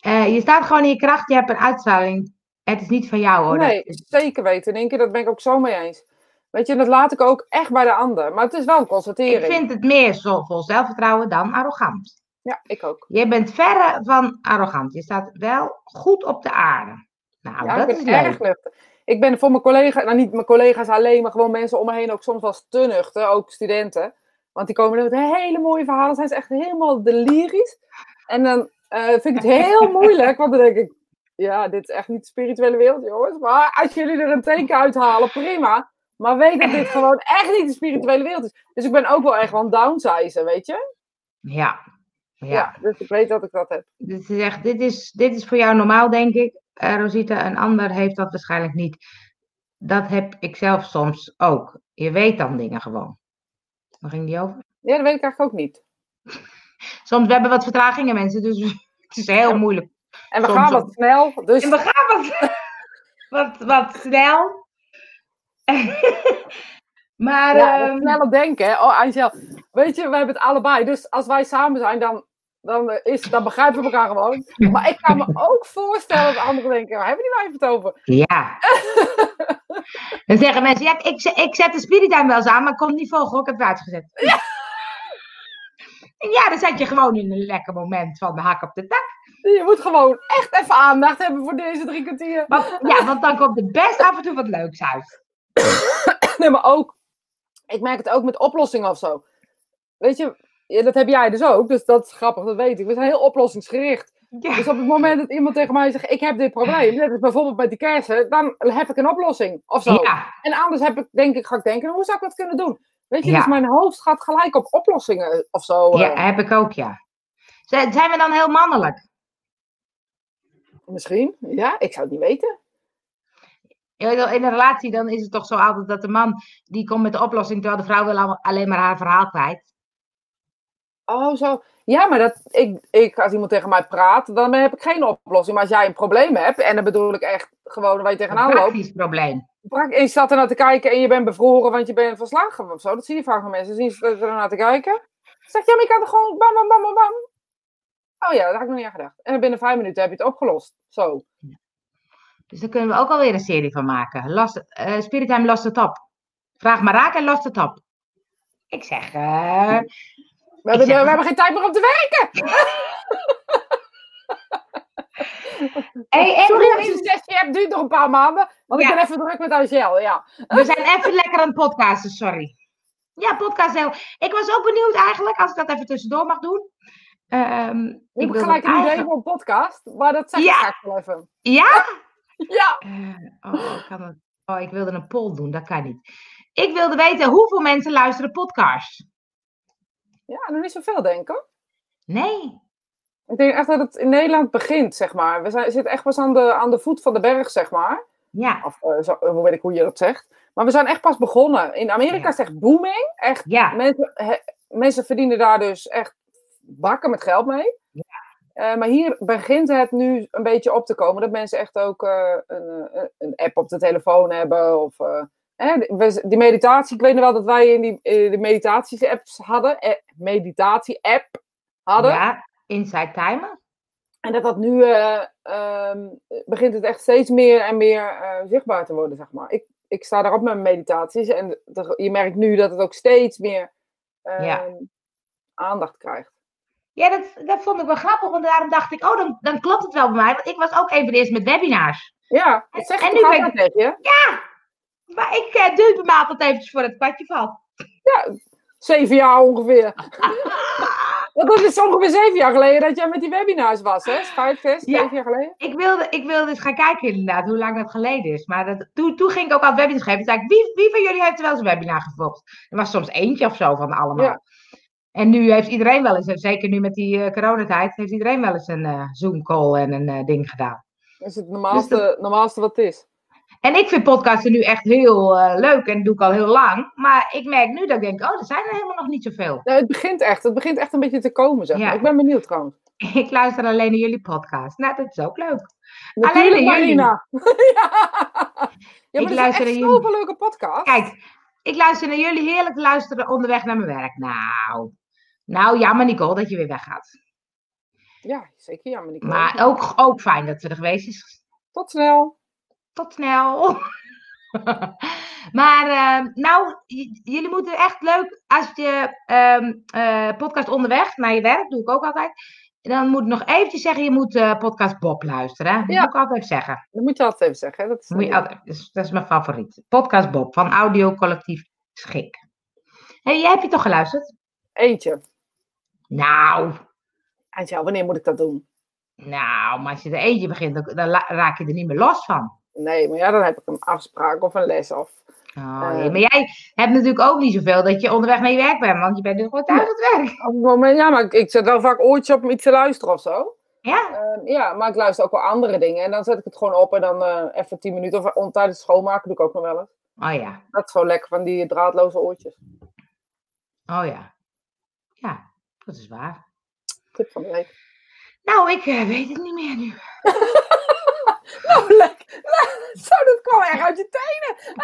Eh, je staat gewoon in je kracht, je hebt een uitstraling. Het is niet van jou hoor. Nee, is- zeker weten. In één keer, dat ben ik ook zo mee eens. Weet je, dat laat ik ook echt bij de ander. Maar het is wel een ik constatering. vind het meer zo vol zelfvertrouwen dan arrogant. Ja, ik ook. Je bent verre van arrogant. Je staat wel goed op de aarde. Nou, ja, dat ik is erg nuchter. Ik ben voor mijn collega's, nou niet mijn collega's alleen, maar gewoon mensen om me heen ook soms wel te nuchter. Ook studenten. Want die komen met hele mooie verhalen. Zijn ze echt helemaal delirisch. En dan eh, vind ik het *laughs* heel moeilijk. Want dan denk ik, ja, dit is echt niet de spirituele wereld, jongens. Maar als jullie er een teken uithalen, prima. Maar weet dat dit gewoon echt niet de spirituele wereld is. Dus ik ben ook wel echt van downsizen, weet je? Ja. Ja. Ja. dus ik weet dat ik dat heb. Dit, is echt, dit, is, dit is voor jou normaal, denk ik, eh, Rosita. Een ander heeft dat waarschijnlijk niet. Dat heb ik zelf soms ook. Je weet dan dingen gewoon. Waar ging die over? Ja, dat weet ik eigenlijk ook niet. *laughs* Soms we hebben wat vertragingen, mensen. Dus *laughs* het is heel Ja. moeilijk. En we Soms gaan wat snel. Dus En we gaan wat, *laughs* wat, wat snel. *laughs* maar ja, wat sneller denken. hè. Oh, Angel, weet je, we hebben het allebei. Dus als wij samen zijn, dan, dan, is, dan begrijpen we elkaar gewoon. *laughs* Maar ik kan me ook voorstellen dat anderen denken, waar hebben die nou even het over? ja. *laughs* Dan zeggen mensen, ja, ik, ik zet de Spirit Time wel eens aan, maar kon niet volgen, ik heb het uitgezet. En ja, dan zat je gewoon in een lekker moment van de hak op de tak. Je moet gewoon echt even aandacht hebben voor deze drie kwartier. Want, ja, want dan komt er best af en toe wat leuks uit. *coughs* Nee, maar ook, ik merk het ook met oplossingen of zo. Weet je, dat heb jij dus ook, dus dat is grappig, dat weet ik. We zijn heel oplossingsgericht. Ja. Dus op het moment dat iemand tegen mij zegt, ik heb dit probleem, net als bijvoorbeeld met die kersen, dan heb ik een oplossing of zo. Ja, En anders heb ik, denk ik, ga ik denken, hoe zou ik dat kunnen doen? Weet je, Ja. dus mijn hoofd gaat gelijk op oplossingen of zo. eh, ja, heb ik ook, ja. Zijn we dan heel mannelijk? Misschien, ja, ik zou het niet weten. In een relatie dan is het toch zo altijd dat de man die komt met de oplossing, terwijl de vrouw wil al- alleen maar haar verhaal kwijt. Oh, zo. Ja, maar dat, ik, ik, als iemand tegen mij praat, dan heb ik geen oplossing. Maar als jij een probleem hebt, en dan bedoel ik echt gewoon waar je Een tegenaan loopt. praktisch probleem. En je staat er naar te kijken en je bent bevroren, want je bent verslagen of zo. Dat zie je vaak van mensen. Zien ze er naar te kijken. Zeg je, ja, maar je kan er gewoon bam, bam, bam, bam, bam. Oh ja, daar had ik nog niet aan gedacht. En binnen vijf minuten heb je het opgelost. Zo. Dus daar kunnen we ook alweer een serie van maken. Lost, eh Spirit Time lost het op. Vraag maar raak en lost het op. Ik zeg, eh, We hebben, zeg- we hebben geen tijd meer om te werken. hey, en Sorry sessie hebt, duurt nog een paar maanden. Want ik ben even druk met Angel, ja. we zijn even lekker aan het podcasten, sorry. Ja, podcast heel. Ik was ook benieuwd eigenlijk, als ik dat even tussendoor mag doen. Ehm, Ik heb gelijk een idee voor een podcast, maar dat zeg ik Ja. straks wel even. Ja? Ja. *laughs* Eh, oh, ik kan het... oh, ik wilde een poll doen, dat kan niet. Ik wilde weten hoeveel mensen luisteren podcasts. Ja, nog niet zoveel, denk ik. Nee. Ik denk echt dat het in Nederland begint, zeg maar. We zijn, zitten echt pas aan de, aan de voet van de berg, zeg maar. Ja, Of eh, zo, hoe weet ik hoe je dat zegt. Maar we zijn echt pas begonnen. In Amerika Ja. is het echt booming. Echt, ja. mensen, he- mensen verdienen daar dus echt bakken met geld mee. Eh, maar hier begint het nu een beetje op te komen. Dat mensen echt ook eh, een, eh, een app op de telefoon hebben. Of, hè, die meditatie, ik weet nog wel dat wij in die, de meditaties-apps hadden. Eh, meditatie-app hadden. Ja, Inside Timer. En dat dat nu eh, ehm, begint het echt steeds meer en meer zichtbaar te worden, zeg maar. Ik, ik sta daarop met mijn meditaties en je merkt nu dat het ook steeds meer ehm, Ja. aandacht krijgt. Ja, dat, dat vond ik wel grappig, want daarom dacht ik, oh, dan, dan klopt het wel bij mij. Want ik was ook een van de eerste met webinars. Ja, dat zeg En ik nu ben tegen je. Maar ik eh, duw bij mij altijd eventjes voor het kwartje valt. Zeven jaar ongeveer. *laughs* Want dat is ongeveer zeven jaar geleden dat jij met die webinars was, hè? Vijf, zes, Ja. zeven jaar geleden. Ik wilde, ik wilde eens gaan kijken inderdaad, hoe lang dat geleden is. Maar dat, toen, toen ging ik ook al webinars geven. Toen zei ik, wie, wie van jullie heeft er wel eens een webinar gevolgd? Er was soms eentje of zo van allemaal. Ja. En nu heeft iedereen wel eens, en zeker nu met die eh, coronatijd, heeft iedereen wel eens een eh, Zoom-call en een eh, ding gedaan. Dat is het normaalste, normaalste wat het is. En ik vind podcasten nu echt heel eh, leuk en doe ik al heel lang. Maar ik merk nu dat ik denk, oh, er zijn er helemaal nog niet zoveel. Het begint echt. Het begint echt een beetje te komen, zeg maar. Ja. Ik ben benieuwd trouwens. *laughs* Ik luister alleen naar jullie podcast. Nou, dat is ook leuk. Natuurlijk, naar jullie. *laughs* Ja. ja, Ik maar er luister echt zoveel leuke podcasts. Kijk, ik luister naar jullie heerlijk luisteren onderweg naar mijn werk. Nou, nou jammer Nicole dat je weer weggaat. Ja, zeker. Ja, maar niet Maar ook, ook fijn dat ze er geweest is. Tot snel. Tot snel. *laughs* maar eh, nou, jullie moeten echt leuk, als je ehm, eh, podcast onderweg naar je werk, doe ik ook altijd. Dan moet ik nog eventjes zeggen, je moet eh, podcast Bob luisteren. hè. Dat Ja. moet ik altijd even zeggen. Dat moet je altijd even zeggen. Hè? Dat is, Moet je altijd, dat, is, dat is mijn favoriet. Podcast Bob van Audio Collectief Schik. Hey, jij hebt je toch geluisterd? Eentje. Nou, Angel, wanneer moet ik dat doen? nou, maar als je er eentje begint, dan, raak je er niet meer los van. Nee, maar ja, dan heb ik een afspraak of een les of... Oh, Eh. maar jij hebt natuurlijk ook niet zoveel dat je onderweg je werk bent, want je bent nu gewoon thuis aan het werk. Op het moment, ja, maar ik, ik zet wel vaak oortjes op om iets te luisteren of zo. Ja, Eh, ja, maar ik luister ook wel andere dingen. En dan zet ik het gewoon op en dan eh, even tien minuten. Of on, tijdens het schoonmaken doe ik ook nog wel eens. oh ja, Dat is zo lekker van die draadloze oortjes. oh ja. Ja, dat is waar. Tip van de week. Nou, ik eh, weet het niet meer nu. *laughs* Nou, lekker. Zo, dat kwam echt uit je tenen.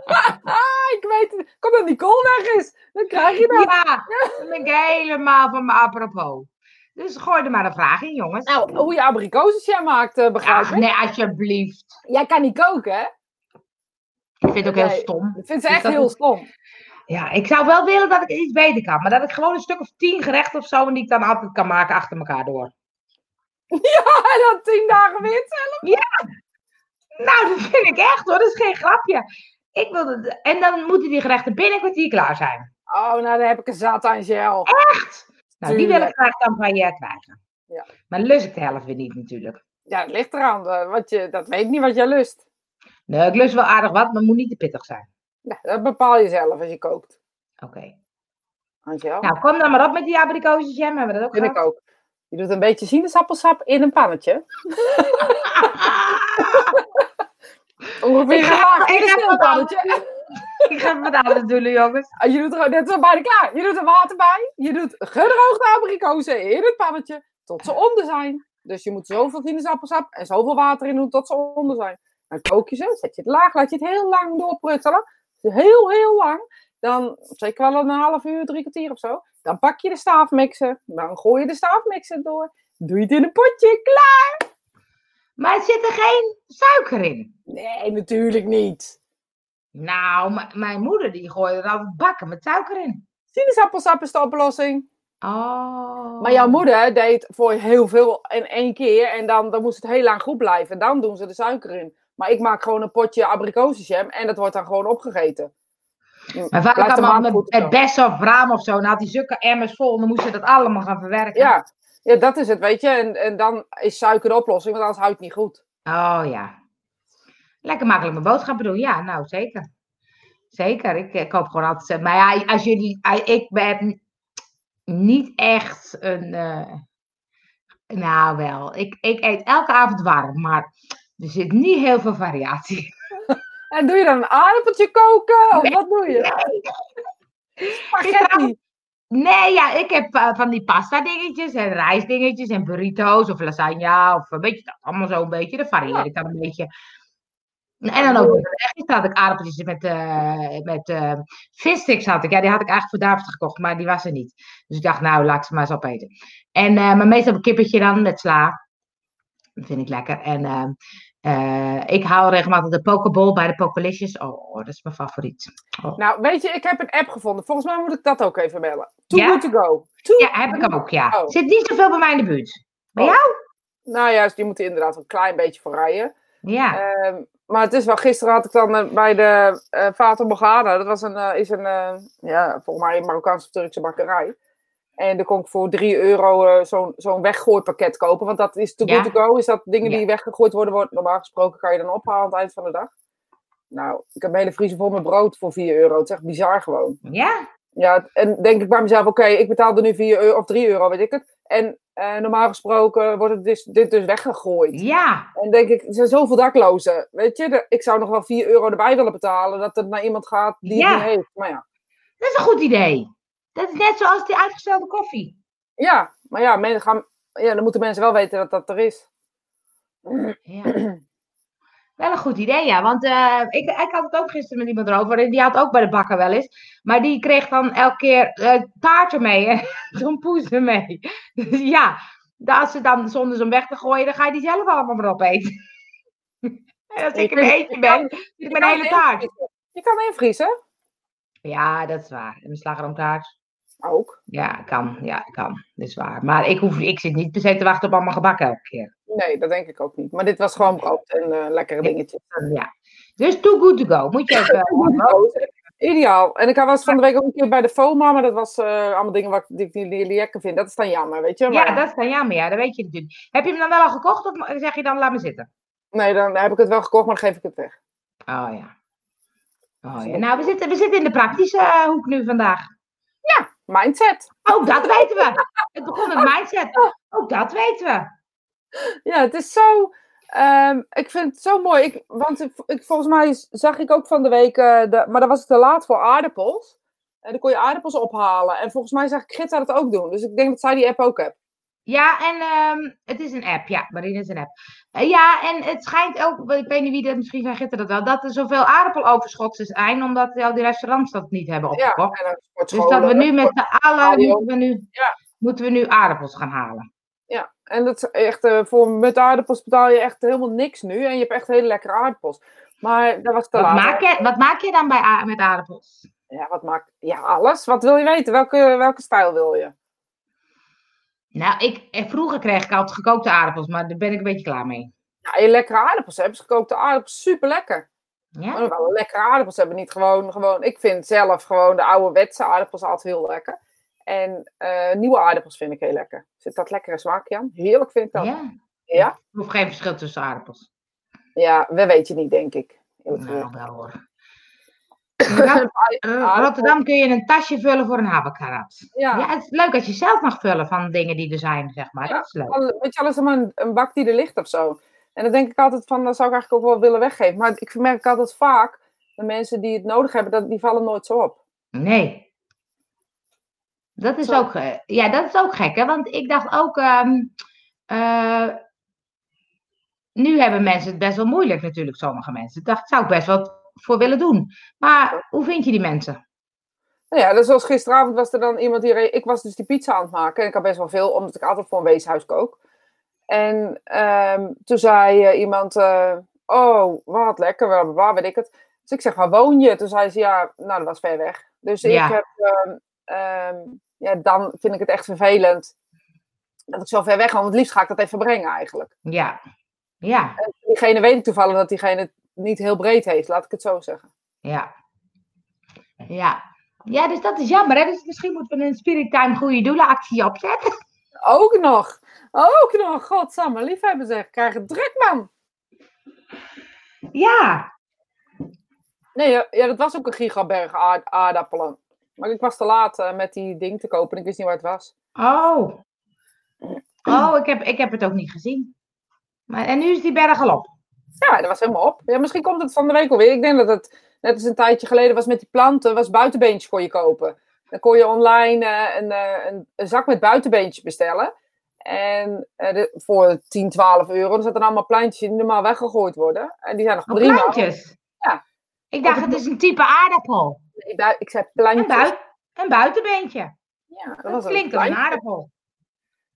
*laughs* ik weet het. Kom dat Nicole weg is. Dan krijg je dat. Ja, ben ik helemaal van me apropos. Dus gooi er maar een vraag in, jongens. Nou, hoe je abrikozenjam maakt, eh, begrijp ik. nee, alsjeblieft. Jij kan niet koken, hè? Ik vind het ook heel stom. Ik vind Dus echt heel stom. Ja, ik zou wel willen dat ik het iets beter kan. Maar dat ik gewoon een stuk of tien gerechten of zo. En die ik dan altijd kan maken achter elkaar door. *laughs* En dan tien dagen weer hetzelfde. Nou, dat vind ik echt hoor. Dat is geen grapje. Ik wil het, en dan moeten die gerechten binnen een kwartier klaar zijn. Oh, nou dan heb ik een zat aan gel. Echt? Nou, die wil ik graag dan van je krijgen. Ja. Maar lust ik de helft weer niet natuurlijk. Ja, het ligt eraan. eh, Wat je, dat weet niet wat jij lust. Nee, ik lust wel aardig wat, maar het moet niet te pittig zijn. Ja, dat bepaal je zelf als je kookt. Oké. Angel. Nou, kom dan maar op met die abrikozenjam. Hebben we dat ook vind ik ook. Je doet een beetje sinaasappelsap in een pannetje. *laughs* Ongeveer Ik ga- in ik een pannetje. ik ga het anders doen, jongens. Ah, Je doet er, net zo bijna klaar. Je doet er water bij. Je doet gedroogde abrikozen in het pannetje tot ze onder zijn. Dus je moet zoveel sinaasappelsap en zoveel water in doen tot ze onder zijn. Dan kook je ze, zet je het laag, laat je het heel lang doorpruttelen. Heel, heel lang. Dan zeker wel een half uur, drie kwartier of zo. Dan pak je de staafmixer. Dan gooi je de staafmixer door. Doe je het in een potje. Klaar! Maar zit er geen suiker in. Nee, natuurlijk niet. Nou, mijn moeder die gooide er altijd bakken met suiker in. Sinaasappelsap is de oplossing. Oh. Maar jouw moeder deed voor heel veel in één keer. En dan, dan moest het heel lang goed blijven. En dan doen ze de suiker in. Maar ik maak gewoon een potje abrikozenjam. En dat wordt dan gewoon opgegeten. Mijn vader Blijft kwam een al maand met, goed of raam of zo. Dan had hij zulke emmers vol. En dan moest ze dat allemaal gaan verwerken. Ja. ja, dat is het, weet je. En, en dan is suiker de oplossing. Want anders houdt het niet goed. Oh ja. Lekker makkelijk mijn boodschappen doen. Ja, nou zeker. Zeker. Ik, ik koop gewoon altijd. Maar ja, als jullie. Ik ben niet echt een. eh, nou wel. Ik, ik eet elke avond warm. Maar er zit niet heel veel variatie. En doe je dan een aardappeltje koken? Of wat doe je? Spaghetti. Nee, ja, ik heb eh, van die pasta dingetjes en rijstdingetjes en burrito's of lasagne of een beetje dat. Allemaal zo een beetje. Dat varieer Ja. ik dan een beetje. En dan ook, gisteren had ik aardappeltjes met, eh met vissticks had ik. Ja, die had ik eigenlijk voor David gekocht, maar die was er niet. Dus ik dacht, nou, laat ik ze maar eens opeten. En, eh maar meestal heb ik kippetje dan met sla. Dat vind ik lekker. En eh, ik haal regelmatig de pokeball bij de Pokelicious. Oh, dat is mijn favoriet. Nou, weet je, ik heb een app gevonden. Volgens mij moet ik dat ook even bellen. Too Ja? good to go. Too Ja, heb ik ook, ja. Oh. Zit niet zoveel bij mij in de buurt. Bij Oh. jou? Nou ja, dus die moeten inderdaad een klein beetje voor rijden. Ja. Ehm, maar het is wel, gisteren had ik dan eh, bij de eh Vater Morgana, dat was een, is een, ja, volgens mij een Marokkaanse of Turkse bakkerij. En dan kon ik voor 3 euro eh, zo'n zo'n weggooipakket kopen. Want dat is Ja. good to go. Is dat dingen Ja. die weggegooid worden, wordt, normaal gesproken kan je dan ophalen aan het eind van de dag. Nou, ik heb een hele vriezer vol met brood voor 4 euro. Het is echt bizar gewoon. Ja? Ja, en denk ik bij mezelf, oké, ik betaal er nu 4 euro of 3 euro, weet ik het. En eh, normaal gesproken wordt het dus, dit dus weggegooid. Ja. En denk ik, er zijn zoveel daklozen. Weet je, de- ik zou nog wel 4 euro erbij willen betalen. Dat het naar iemand gaat die Ja. het niet heeft. Maar ja, Dat is een goed idee. Dat is net zoals die uitgestelde koffie. ja maar ja, men, gaan, ja, dan moeten mensen wel weten dat dat er is. Ja. Wel een goed idee, ja. Want eh, ik, ik had het ook gisteren met iemand erover. En die had ook bij de bakker wel eens. Maar die kreeg dan elke keer eh taarten mee. En *laughs* tompoezen mee. Dus ja, als ze dan zonder ze hem weg te gooien, dan ga je die zelf allemaal maar opeten. *laughs* en als ik een eentje ben, zit ik een hele taart. Je kan invriezen. Ja, dat is waar. En een slagroomtaart. Ook. Ja, kan. Ja, kan. Dat is waar. Maar ik, hoef, ik zit niet per se te wachten op allemaal gebakken elke keer. Nee, dat denk ik ook niet. Maar dit was gewoon brood en eh, lekkere dingetjes. Ja. Dus too good to go. Moet je even... *laughs* Ideaal. En ik was van de week ook een keer bij de FOMA, maar dat was eh, allemaal dingen wat, die ik niet lekker vind. Dat is dan jammer, weet je. Maar, Ja, dat is dan jammer. Ja, dat weet je natuurlijk. Heb je hem dan wel al gekocht of zeg je dan laat me zitten? Nee, dan heb ik het wel gekocht, maar dan geef ik het weg. Oh ja. Oh, ja. Nou, we zitten, we zitten in de praktische eh, hoek nu vandaag. Mindset. Ook dat weten we. Het begon met mindset. Ook dat weten we. Ja, het is zo. ehm, ik vind het zo mooi. Ik, want ik, ik- volgens mij zag ik ook van de week. eh, de, maar dan was het te laat voor aardappels. En dan kon je aardappels ophalen. En volgens mij zag ik Gitta dat ook doen. Dus ik denk dat zij die app ook heeft. Ja, en ehm, het is een app. Ja, Marine is een app. Eh, ja, en het schijnt ook, ik weet niet wie dat, misschien zei Gitter dat wel, dat er zoveel aardappeloverschot zijn, omdat al die restaurants dat niet hebben Ja, opgekocht. dan dus dat we nu met z'n allen, moeten we nu, Ja. moeten we nu aardappels gaan halen. Ja, en dat is echt, eh, voor met aardappels betaal je echt helemaal niks nu. En je hebt echt hele lekkere aardappels. Maar dat was te Wat laat. maak, je, wat maak je dan bij, met aardappels? Ja, wat maak Ja, alles. Wat wil je weten? Welke, welke stijl wil je? Nou, ik, eh, vroeger kreeg ik altijd gekookte aardappels, maar daar ben ik een beetje klaar mee. Ja, je lekkere aardappels hebben. Gekookte aardappels, super lekker. Ja? Maar wel lekkere aardappels hebben. Niet gewoon, gewoon. Ik vind zelf gewoon de ouderwetse aardappels altijd heel lekker. En eh, nieuwe aardappels vind ik heel lekker. Zit dat lekkere smaakje aan? Heerlijk vind ik dat. Ja, Ja? ja? Er hoeft geen verschil tussen aardappels. we weet je niet, denk ik. Nou, wel hoor. Aardappel. *laughs* Rotterdam kun je een tasje vullen voor een haverkarat. Ja, Ja, het is leuk als je zelf mag vullen van dingen die er zijn, zeg maar. Ja, Dat is leuk. Al- Weet je, alles maar een, een bak die er ligt of zo. En dan denk ik altijd van, dat zou ik eigenlijk ook wel willen weggeven. Maar ik merk altijd vaak, de mensen die het nodig hebben, dat, die vallen nooit zo op. Nee. Dat is Zo. ook, eh, ja, dat is ook gek, hè? Want ik dacht ook, ehm, eh, nu hebben mensen het best wel moeilijk natuurlijk, sommige mensen. Ik dacht, zou ik best wel voor willen doen. Maar hoe vind je die mensen? Nou ja, dus zoals gisteravond was er dan iemand die... Ik was dus die pizza aan het maken. En ik had best wel veel, omdat ik altijd voor een weeshuis kook. En ehm, toen zei eh, iemand... eh, oh, wat lekker, waar, waar weet ik het. Dus ik zeg, waar woon je? Toen zei ze, ja, nou, dat was ver weg. Dus Ja. ik heb... ehm, ehm, ja, dan vind ik het echt vervelend dat ik zo ver weg woon. Want het liefst ga ik dat even brengen eigenlijk. Ja, ja, Diegene weet ik toevallig dat diegene niet heel breed heeft, laat ik het zo zeggen. ja. Ja. Ja, dus dat is jammer, hè? Dus misschien moeten we een Spirit Time goede doelenactie opzetten. Ook nog, ook nog, godsamme, liefhebben zeg, krijg het druk man. Ja, Nee, ja, dat was ook een gigaberg aard- aardappelen. Maar ik was te laat eh, met die ding te kopen en ik wist niet waar het was. oh. Oh, ik heb, ik heb het ook niet gezien. Maar, en nu is die berg al op. Ja, dat was helemaal op. Ja, misschien komt het van de week alweer. Ik denk dat het net als een tijdje geleden was met die planten, was buitenbeentjes kon je kopen. Dan kon je online eh, een, eh, een, een zak met buitenbeentjes bestellen. En eh, de- voor 10, 12 euro. Er zaten allemaal plantjes die normaal weggegooid worden. En die zijn nog Oh, prima. plantjes. Ja. Ik dacht, het is een type aardappel. Ik, ik zei Een, plantjes. bui een buitenbeentje. Ja, dat Dat klinkt als een aardappel.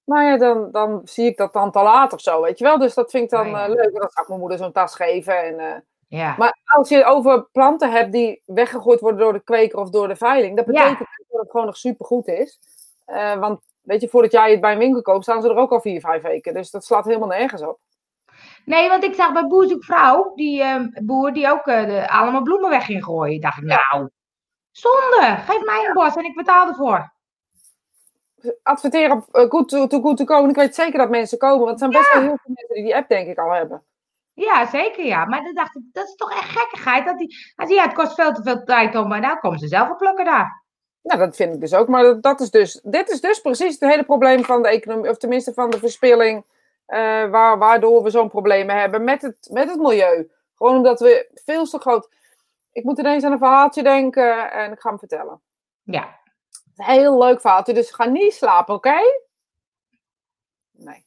Maar ja, dan, dan zie ik dat dan te laat of zo, weet je wel. Dus dat vind ik dan ja. eh, leuk. Dan zou ik mijn moeder zo'n tas geven. En, eh, Ja. Maar als je over planten hebt die weggegooid worden door de kweker of door de veiling, dat Ja. betekent dat het gewoon nog supergoed is. Eh, want weet je, voordat jij het bij een winkel koopt, staan ze er ook al vier, vijf weken. Dus dat slaat helemaal nergens op. Nee, want ik zag bij Boer Vrouw, die ehm, boer die ook de, allemaal bloemen weg ging gooien. Dacht ik, nou, zonde. Geef mij een bos en ik betaal ervoor. Adverteren op uh, Good to, to Good to Go. En ik weet zeker dat mensen komen, want er zijn best wel heel veel mensen die die app denk ik al hebben. Ja, zeker ja. Maar dan dacht ik, dat is toch echt gekkigheid. Dat die, als ja, het kost veel te veel tijd om, maar nou komen ze zelf op plukken daar. Nou, dat vind ik dus ook. Maar dat, dat is dus, dit is dus precies het hele probleem van de economie, of tenminste van de verspilling, eh, waar, waardoor we zo'n probleem hebben met het, met het milieu. Gewoon omdat we veel te groot. Ik moet ineens aan een verhaaltje denken en ik ga hem vertellen. Ja. Een heel leuk verhaaltje, dus ga niet slapen, oké? Nee.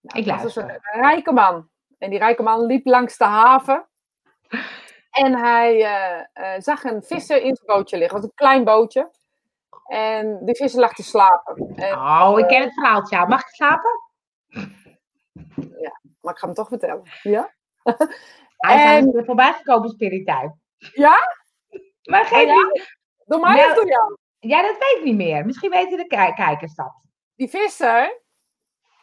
Nou, Ik dat was luister. een, rijke man. En die rijke man liep langs de haven. *laughs* En hij eh, eh, zag een visser in zijn bootje liggen. Het was een klein bootje. En die visser lag te slapen. En, Oh, ik ken het verhaaltje. al. Mag ik slapen? maar ik ga hem toch vertellen. Ja? *laughs* Hij En- is voorbij gekomen spiritueel. Ja? Maar geen Oh, ja? Door mij Nou- of door jou? Ja, dat weet ik niet meer. Misschien weten de ki- kijkers dat. Die visser,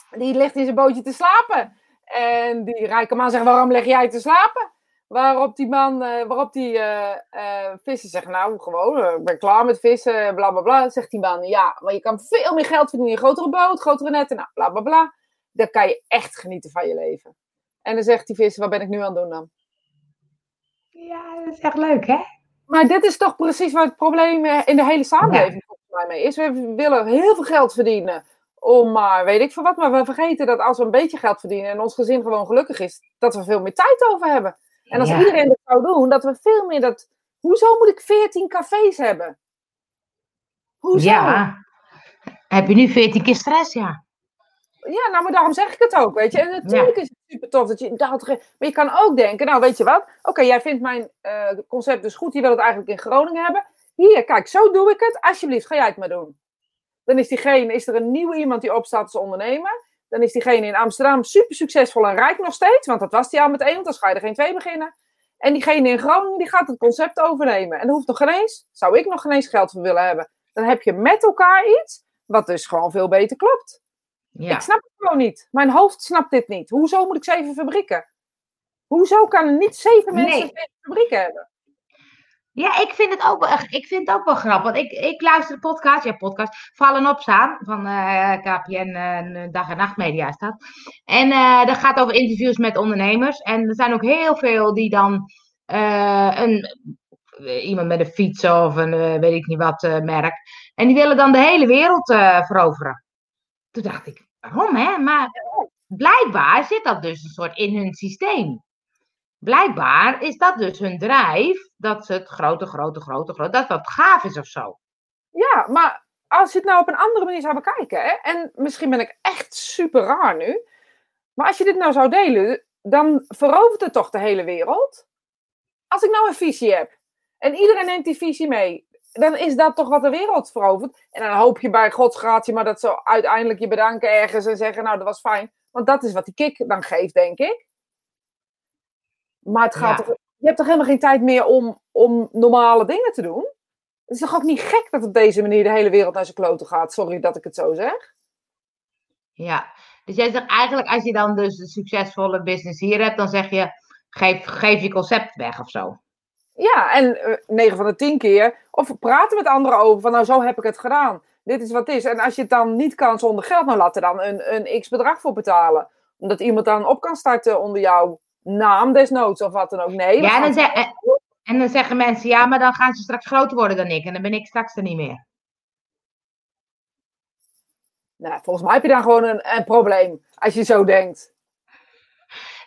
die ligt in zijn bootje te slapen. En die rijke man zegt, waarom leg jij te slapen? Waarop die man, eh, waarop die eh, eh, visser zegt, nou gewoon, ik ben klaar met vissen, bla bla bla. Zegt die man, ja, maar je kan veel meer geld verdienen. Een grotere boot, grotere netten, nou bla bla bla. Dan kan je echt genieten van je leven. En dan zegt die visser, wat ben ik nu aan het doen dan? Ja, dat is echt leuk, hè? Maar dit is toch precies waar het probleem eh, in de hele samenleving volgens mij mee is. We willen heel veel geld verdienen om maar weet ik veel wat. Maar we vergeten dat als we een beetje geld verdienen en ons gezin gewoon gelukkig is, dat we veel meer tijd over hebben. En als Ja. iedereen dat zou doen, dat we veel meer dat... Hoezo moet ik 14 cafés hebben? Hoezo? Ja. Heb je nu 14 keer stress, ja? Ja, nou, maar daarom zeg ik het ook, weet je. En natuurlijk is het super tof dat je dat... Maar je kan ook denken, nou, weet je wat? Oké, jij vindt mijn eh, concept dus goed. Je wil het eigenlijk in Groningen hebben. Hier, kijk, zo doe ik het. Alsjeblieft, ga jij het maar doen. Dan is diegene, is er een nieuwe iemand die opstaat als ondernemer. Dan is diegene in Amsterdam super succesvol en rijk nog steeds. Want dat was die al meteen, want dan ga je er geen twee beginnen. En diegene in Groningen die gaat het concept overnemen. En daar hoeft nog geen eens, zou ik nog geen eens geld voor willen hebben. Dan heb je met elkaar iets wat dus gewoon veel beter klopt. Ja. Ik snap het gewoon niet. Mijn hoofd snapt dit niet. Hoezo moet ik zeven fabrieken? Hoezo kan er niet zeven mensen Nee. zeven fabrieken hebben? Ja, ik vind het ook ik vind het ook wel grappig. Want ik, ik luister de podcast, ja, podcast, Vallen op staan van eh, KPN, eh, Dag en Nacht Media is dat. En eh, dat gaat over interviews met ondernemers. En er zijn ook heel veel die dan een, iemand met een fiets of een weet ik niet wat merk. En die willen dan de hele wereld veroveren. Toen dacht ik, waarom hè? Maar blijkbaar zit dat dus een soort in hun systeem. Blijkbaar is dat dus hun drijf, dat ze het grote, grote, grote, grote, dat dat gaaf is of zo. Ja, maar als je het nou op een andere manier zou bekijken, hè, en misschien ben ik echt super raar nu, maar als je dit nou zou delen, dan verovert het toch de hele wereld? Als ik nou een visie heb en iedereen neemt die visie mee, dan is dat toch wat de wereld verovert. En dan hoop je bij Gods gratie maar dat ze uiteindelijk je bedanken ergens en zeggen, nou dat was fijn. Want dat is wat die kick dan geeft, denk ik. Maar het gaat Ja. toch, je hebt toch helemaal geen tijd meer om, om normale dingen te doen? Het is toch ook niet gek dat op deze manier de hele wereld naar zijn kloten gaat? Sorry dat ik het zo zeg. Ja, dus jij zegt eigenlijk, als je dan dus een succesvolle business hier hebt, dan zeg je, geef, geef je concept weg of zo. Ja, en eh, 9 van de 10 keer. Of praten met anderen over van nou zo heb ik het gedaan. Dit is wat het is. En als je het dan niet kan zonder geld, nou laat er dan een, een x bedrag voor betalen. Omdat iemand dan op kan starten onder jouw naam desnoods of wat dan ook. Nee, Ja, dan, en, en dan zeggen mensen, ja, maar dan gaan ze straks groter worden dan ik. En dan ben ik straks er niet meer. nou, volgens mij heb je dan gewoon een, een probleem. Als je zo denkt.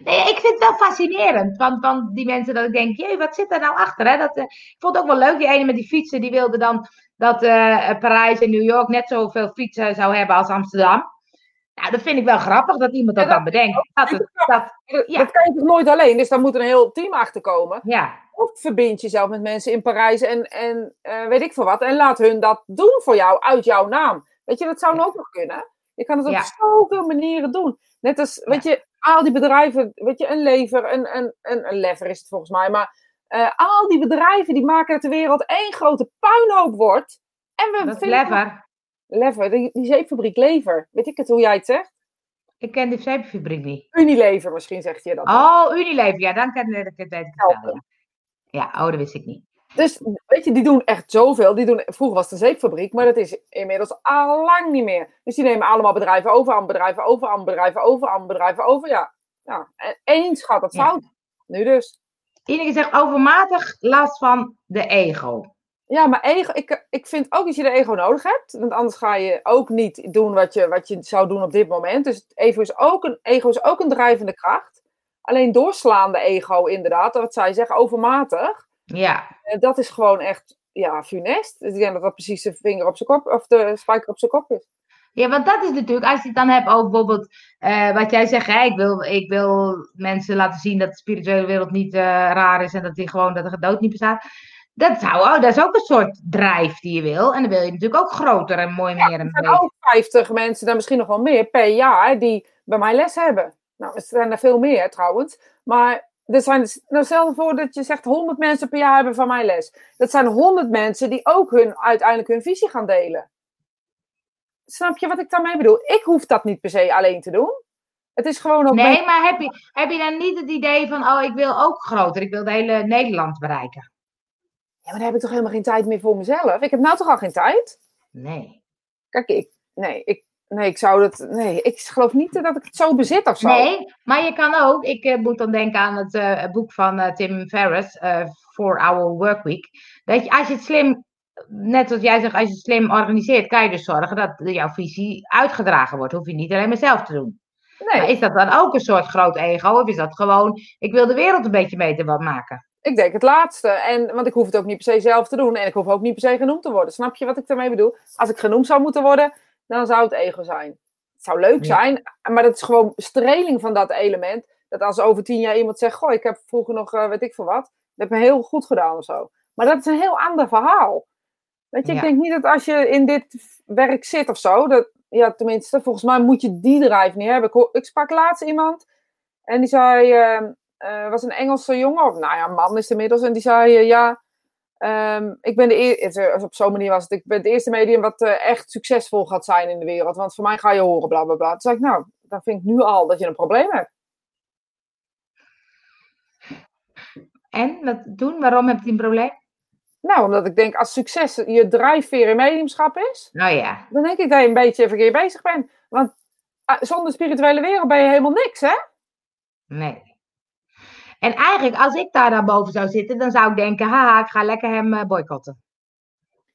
Nee, ik vind het wel fascinerend. Van die mensen dat ik denk, jee, wat zit er nou achter? Hè? Dat, eh, ik vond het ook wel leuk. Die ene met die fietsen, die wilde dan dat eh, Parijs en New York net zoveel fietsen zou hebben als Amsterdam. Nou, dat vind ik wel grappig dat iemand dat Ja, dat dan bedenkt. Dat, dat, Ja. Dat kan je toch nooit alleen. Dus daar moet een heel team achter komen. ja, Of verbind jezelf met mensen in Parijs en, en eh, weet ik veel wat. En laat hun dat doen voor jou uit jouw naam. Weet je, dat zou ook nog kunnen. Je kan het op zoveel manieren doen. Net als, weet je, al die bedrijven, weet je, een lever, een, een, een, een lever is het volgens mij. Maar eh, al die bedrijven die maken dat de wereld één grote puinhoop wordt. En we dat vinden- clever. Lever, die, die zeepfabriek Lever. Weet ik het hoe jij het zegt? Ik ken die zeepfabriek niet. Unilever misschien zegt je dat. Oh, Unilever. Ja, dan ken ik het. Ja. ja, oh, dat wist ik niet. Dus weet je, die doen echt zoveel. Die doen, vroeger was het een zeepfabriek, maar dat is inmiddels al lang niet meer. Dus die nemen allemaal bedrijven over, aan bedrijven over, aan bedrijven over, aan bedrijven over. Ja, ja. en eens gaat het Ja. fout. Nu dus. Ineke zegt overmatig last van de ego. Ja, maar ego, ik, ik vind ook dat je de ego nodig hebt. Want anders ga je ook niet doen wat je, wat je zou doen op dit moment. Dus ego is, ook een, ego is ook een drijvende kracht. Alleen doorslaande ego, inderdaad, wat zij zeggen, overmatig. Ja, En dat is gewoon echt, ja, funest. Ik denk dat dat precies de vinger op zijn kop, of de spijker op zijn kop is. Ja, want dat is natuurlijk, als je het dan hebt over bijvoorbeeld, eh, wat jij zegt, hè, ik, wil, ik wil mensen laten zien dat de spirituele wereld niet eh, raar is en dat, die gewoon, dat er dood niet bestaat. Dat, zou, oh, dat is ook een soort drijf die je wil. En dan wil je natuurlijk ook groter en mooi meer en Er zijn ook 50 mensen, dan misschien nog wel meer, per jaar die bij mij les hebben. Nou, er zijn er veel meer trouwens. Maar er zijn, nou stel voor dat je zegt 100 mensen per jaar hebben van mij les. Dat zijn 100 mensen die ook hun, uiteindelijk hun visie gaan delen. Snap je wat ik daarmee bedoel? Ik hoef dat niet per se alleen te doen. Het is gewoon ook Nee, maar heb je, heb je dan niet het idee van, oh, ik wil ook groter, ik wil de hele Nederland bereiken? Ja, maar dan heb ik toch helemaal geen tijd meer voor mezelf. Ik heb nou toch al geen tijd? Nee. Kijk, ik, nee, ik, nee, ik zou dat, nee, ik geloof niet dat ik het zo bezit of zo. Nee, maar je kan ook, ik eh, moet dan denken aan het eh, boek van eh, Tim Ferriss, For Our Workweek. Dat je, als je het slim, net zoals jij zegt, als je het slim organiseert, kan je dus zorgen dat jouw visie uitgedragen wordt. Hoef je niet alleen maar zelf te doen. Nee, Maar is dat dan ook een soort groot ego? Of is dat gewoon, ik wil de wereld een beetje beter wat maken? ik denk het laatste. En, want ik hoef het ook niet per se zelf te doen. En ik hoef ook niet per se genoemd te worden. Snap je wat ik daarmee bedoel? Als ik genoemd zou moeten worden, dan zou het ego zijn. Het zou leuk Ja. zijn, maar dat is gewoon streling van dat element. Dat als over tien jaar iemand zegt, goh, ik heb vroeger nog, eh, weet ik veel wat. Dat heb me heel goed gedaan of zo. Maar dat is een heel ander verhaal. Weet je, Ja. ik denk niet dat als je in dit werk zit of zo, dat, ja, tenminste, volgens mij moet je die drive niet hebben. Ik, ik sprak laatst iemand en die zei, eh, was een Engelse jongen, of nou ja, man is het inmiddels, en die zei, eh, ja, ehm, ik ben de eerste, op zo'n manier was het, ik ben het eerste medium wat eh, echt succesvol gaat zijn in de wereld, want voor mij ga je horen, bla bla bla. Toen zei ik, nou, dan vind ik nu al dat je een probleem hebt. En, wat doen? Waarom heb je een probleem? Nou, omdat ik denk, als succes je drijfveer in mediumschap is, Nou ja, dan denk ik dat je een beetje verkeerd bezig bent. Want ah, zonder spirituele wereld ben je helemaal niks, hè? nee. En eigenlijk, als ik daar dan boven zou zitten, dan zou ik denken, haha, ik ga lekker hem eh, boycotten.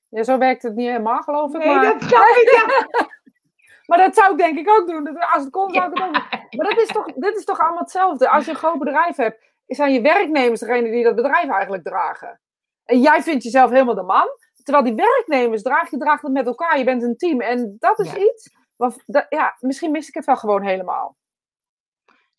Ja, zo werkt het niet helemaal, geloof ik. Nee, maar... dat snap ik, ja. *laughs* Maar dat zou ik denk ik ook doen. Als het kon, zou ik het ook doen. Maar dat is toch, dit is toch allemaal hetzelfde. Als je een groot bedrijf hebt, zijn je werknemers degene die dat bedrijf eigenlijk dragen. En jij vindt jezelf helemaal de man. Terwijl die werknemers dragen, je draagt het met elkaar. Je bent een team. En dat is Ja. iets. Wat, dat, ja, misschien mis ik het wel gewoon helemaal.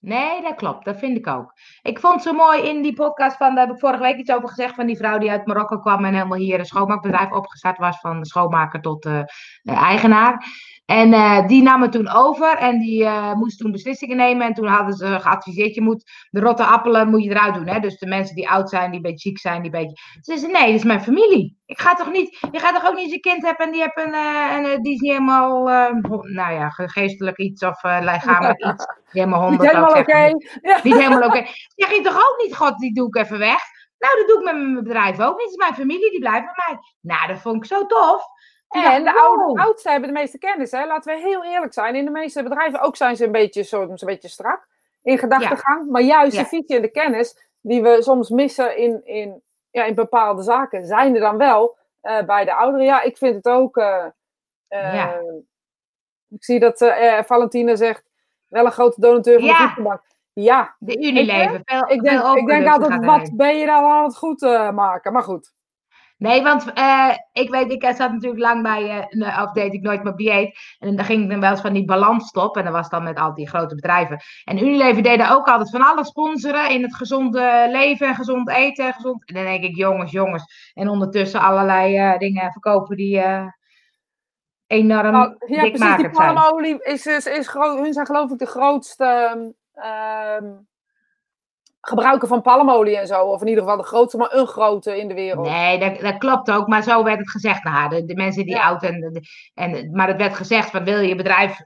Nee, dat klopt. Dat vind ik ook. Ik vond zo mooi in die podcast van, daar heb ik vorige week iets over gezegd, van die vrouw die uit Marokko kwam en helemaal hier een schoonmaakbedrijf opgestart was, van schoonmaker tot eh, eigenaar. En eh, die nam het toen over en die eh, moest toen beslissingen nemen. En toen hadden ze geadviseerd, je moet de rotte appelen moet je eruit doen. Hè? Dus de mensen die oud zijn, die een beetje ziek zijn, die een beetje... Ze zei, nee, dat is mijn familie. Ik ga toch niet... Je gaat toch ook niet je kind hebben en die, heeft een, eh, en, die is niet helemaal... nou ja, geestelijk iets of lichamelijk iets. *laughs* Niet helemaal Niet honderd. ik helemaal oké. Ja. Niet helemaal oké. Zeg je toch ook niet, god, die doe ik even weg? Nou, dat doe ik met mijn bedrijf ook niet. Het is mijn familie, die blijft bij mij. Nou, dat vond ik zo tof. En de ik, oude, oudsten hebben de meeste kennis. Hè? Laten we heel eerlijk zijn. In de meeste bedrijven ook zijn ze een beetje, soms een beetje strak in gedachtegang. Maar juist Ja. de visie en de kennis die we soms missen in, in, ja, in bepaalde zaken, zijn er dan wel eh, bij de ouderen. Ja, ik vind het ook. eh, eh, Ja. Ik zie dat Valentina zegt, wel een grote donateur van Ja. de voedselbank. Ja, De Unilever. Veel, ik denk, ik denk altijd, wat ben je nou aan het goed maken? Maar goed. Nee, want eh, ik weet, ik zat natuurlijk lang bij, een- of deed ik nooit mijn dieet. En dan ging ik dan wel eens van die balansstop. En dat was dan met al die grote bedrijven. En Unilever deden ook altijd van alles sponsoren in het gezonde leven en gezond eten. en Gezond... En dan denk ik, jongens, jongens. En ondertussen allerlei eh, dingen verkopen die enorm Nou, ja, precies. Die palmolie is, is, is. Hun zijn geloof ik de grootste ehm, gebruiker van palmolie en zo. Of in ieder geval de grootste, maar een grote in de wereld. Nee, dat, dat klopt ook, maar zo werd het gezegd naar haar. De, de mensen die Ja. oud en, en. Maar het werd gezegd: van wil je je bedrijf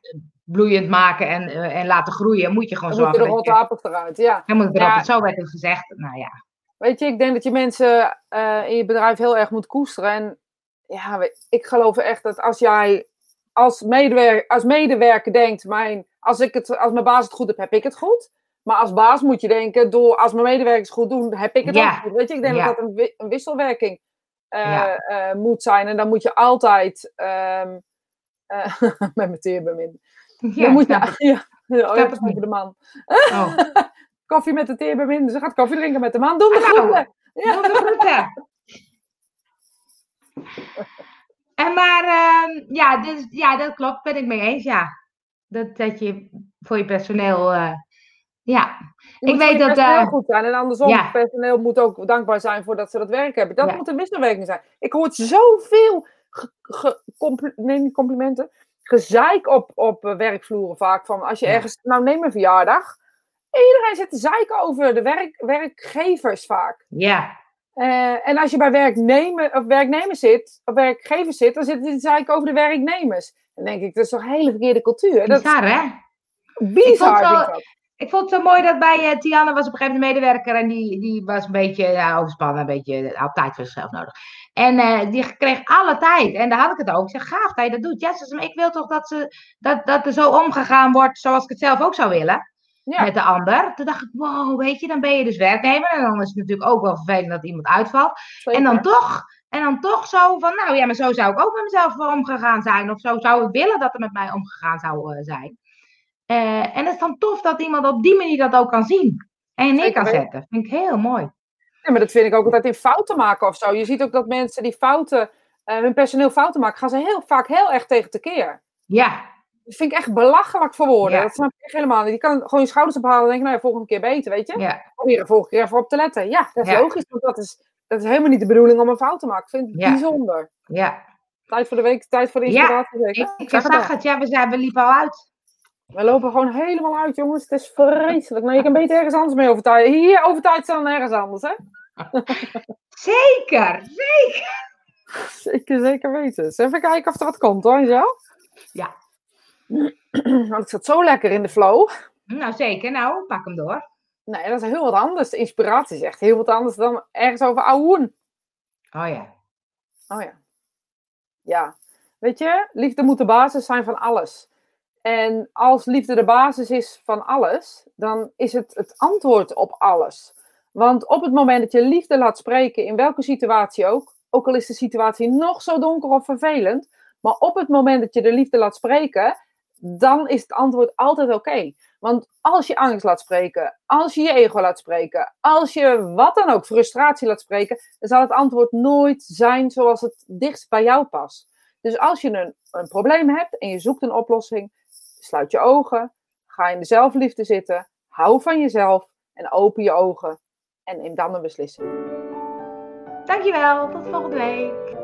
bloeiend maken en, eh, en laten groeien, moet je gewoon Dan moeten zorgen de rotte je. appels eruit. Ja. Dan moet het erop. Ja. Zo werd het gezegd. Nou ja. Weet je, ik denk dat je mensen eh, in je bedrijf heel erg moet koesteren. En ja, ik geloof echt dat als jij als medewerker, als medewerker denkt, mijn, als, ik het, als mijn baas het goed heeft, heb ik het goed. Maar als baas moet je denken, door, als mijn medewerkers goed doen, heb ik het Ja. ook goed. Weet je, ik denk Ja. dat dat een, wi- een wisselwerking eh, Ja. eh, moet zijn. En dan moet je altijd ehm, eh, *laughs* met mijn teerbemin. ja dan moet je, *laughs* ja, oh, ja, over de man. Oh. *laughs* Koffie met de teerbemin. Ze gaat koffie drinken met de man. Doe de Hallo. groeten. Ja. Doe de groeten. En maar, ehm, ja, dus, ja, dat klopt, ben ik mee eens, ja. Dat, dat je voor je personeel, ja. Ik weet dat, personeel eh, goed zijn. En andersom, ja. het personeel moet ook dankbaar zijn voor dat ze dat werk hebben. Dat Ja. moet een wisselwerking zijn. Ik hoor zoveel ge, nee, complimenten. Gezeik op, op eh, werkvloeren vaak. Van als je Ja. ergens, nou neem een verjaardag. Iedereen zit te zeiken over de werk, werkgevers vaak. Ja, Eh, en als je bij werknemer, of werknemers zit, of werkgevers zit, dan zitten ze te zeiken over de werknemers. Dan denk ik, dat is toch een hele verkeerde cultuur. Dat bizar hè? bizar, ik. Ik vond het zo mooi dat bij eh, Tiana was op een gegeven moment een medewerker en die, die was een beetje overspannen, een beetje had tijd voor zichzelf nodig. En eh, die kreeg alle tijd. En daar had ik het ook. Ik zeg, gaaf dat je dat doet. Ja, ze zei, maar ik wil toch dat, ze, dat, dat er zo omgegaan wordt zoals ik het zelf ook zou willen. Ja. Met de ander. Toen dacht ik, wow, weet je, dan ben je dus werknemer. En dan is het natuurlijk ook wel vervelend dat iemand uitvalt. En dan toch, en dan toch zo van, nou ja, maar zo zou ik ook met mezelf omgegaan zijn. Of zo zou ik willen dat er met mij omgegaan zou eh, zijn. Eh, en het is dan tof dat iemand op die manier dat ook kan zien. En neer kan zetten. Vind ik heel mooi. Ja, maar dat vind ik ook altijd in fouten maken of zo. Je ziet ook dat mensen die fouten, eh, hun personeel fouten maken, gaan ze heel vaak heel erg tegen tekeer. Ja, Dat vind ik echt belachelijk voor woorden. Ja. Dat snap ik echt helemaal niet. Je kan gewoon je schouders ophalen en denken, nou ja, volgende keer beter, weet je. ja, Probeer er volgende keer even op te letten. Ja, dat is Ja. logisch, want dat is, dat is helemaal niet de bedoeling om een fout te maken. Ik vind het Ja. bijzonder. ja. Tijd voor de week, tijd voor de Ja, inspiratie. zeker? Ik, ik zag het, ja, we, zijn, we liepen al uit. We lopen gewoon helemaal uit, jongens. Het is vreselijk. Nou, je kan beter ergens anders mee overtuigen. Hier overtuigd staan dan ergens anders, hè? *laughs* Zeker, zeker. Zeker, zeker weten. Dus even kijken of er wat komt, hoor. Ja. *clears throat* Want ik zat zo lekker in de flow. Nou, zeker. Nou, pak hem door. Nee, dat is heel wat anders. De inspiratie is echt heel wat anders dan ergens over ouwen. Oh ja. Oh ja. Ja. Weet je, liefde moet de basis zijn van alles. En als liefde de basis is van alles, dan is het het antwoord op alles. Want op het moment dat je liefde laat spreken, in welke situatie ook, ook al is de situatie nog zo donker of vervelend, maar op het moment dat je de liefde laat spreken, dan is het antwoord altijd oké. Want als je angst laat spreken, als je je ego laat spreken, als je wat dan ook, frustratie laat spreken, dan zal het antwoord nooit zijn zoals het dichtst bij jou past. Dus als je een, een probleem hebt en je zoekt een oplossing, sluit je ogen, ga in de zelfliefde zitten, hou van jezelf en open je ogen en neem dan een beslissing. Dankjewel. Tot volgende week.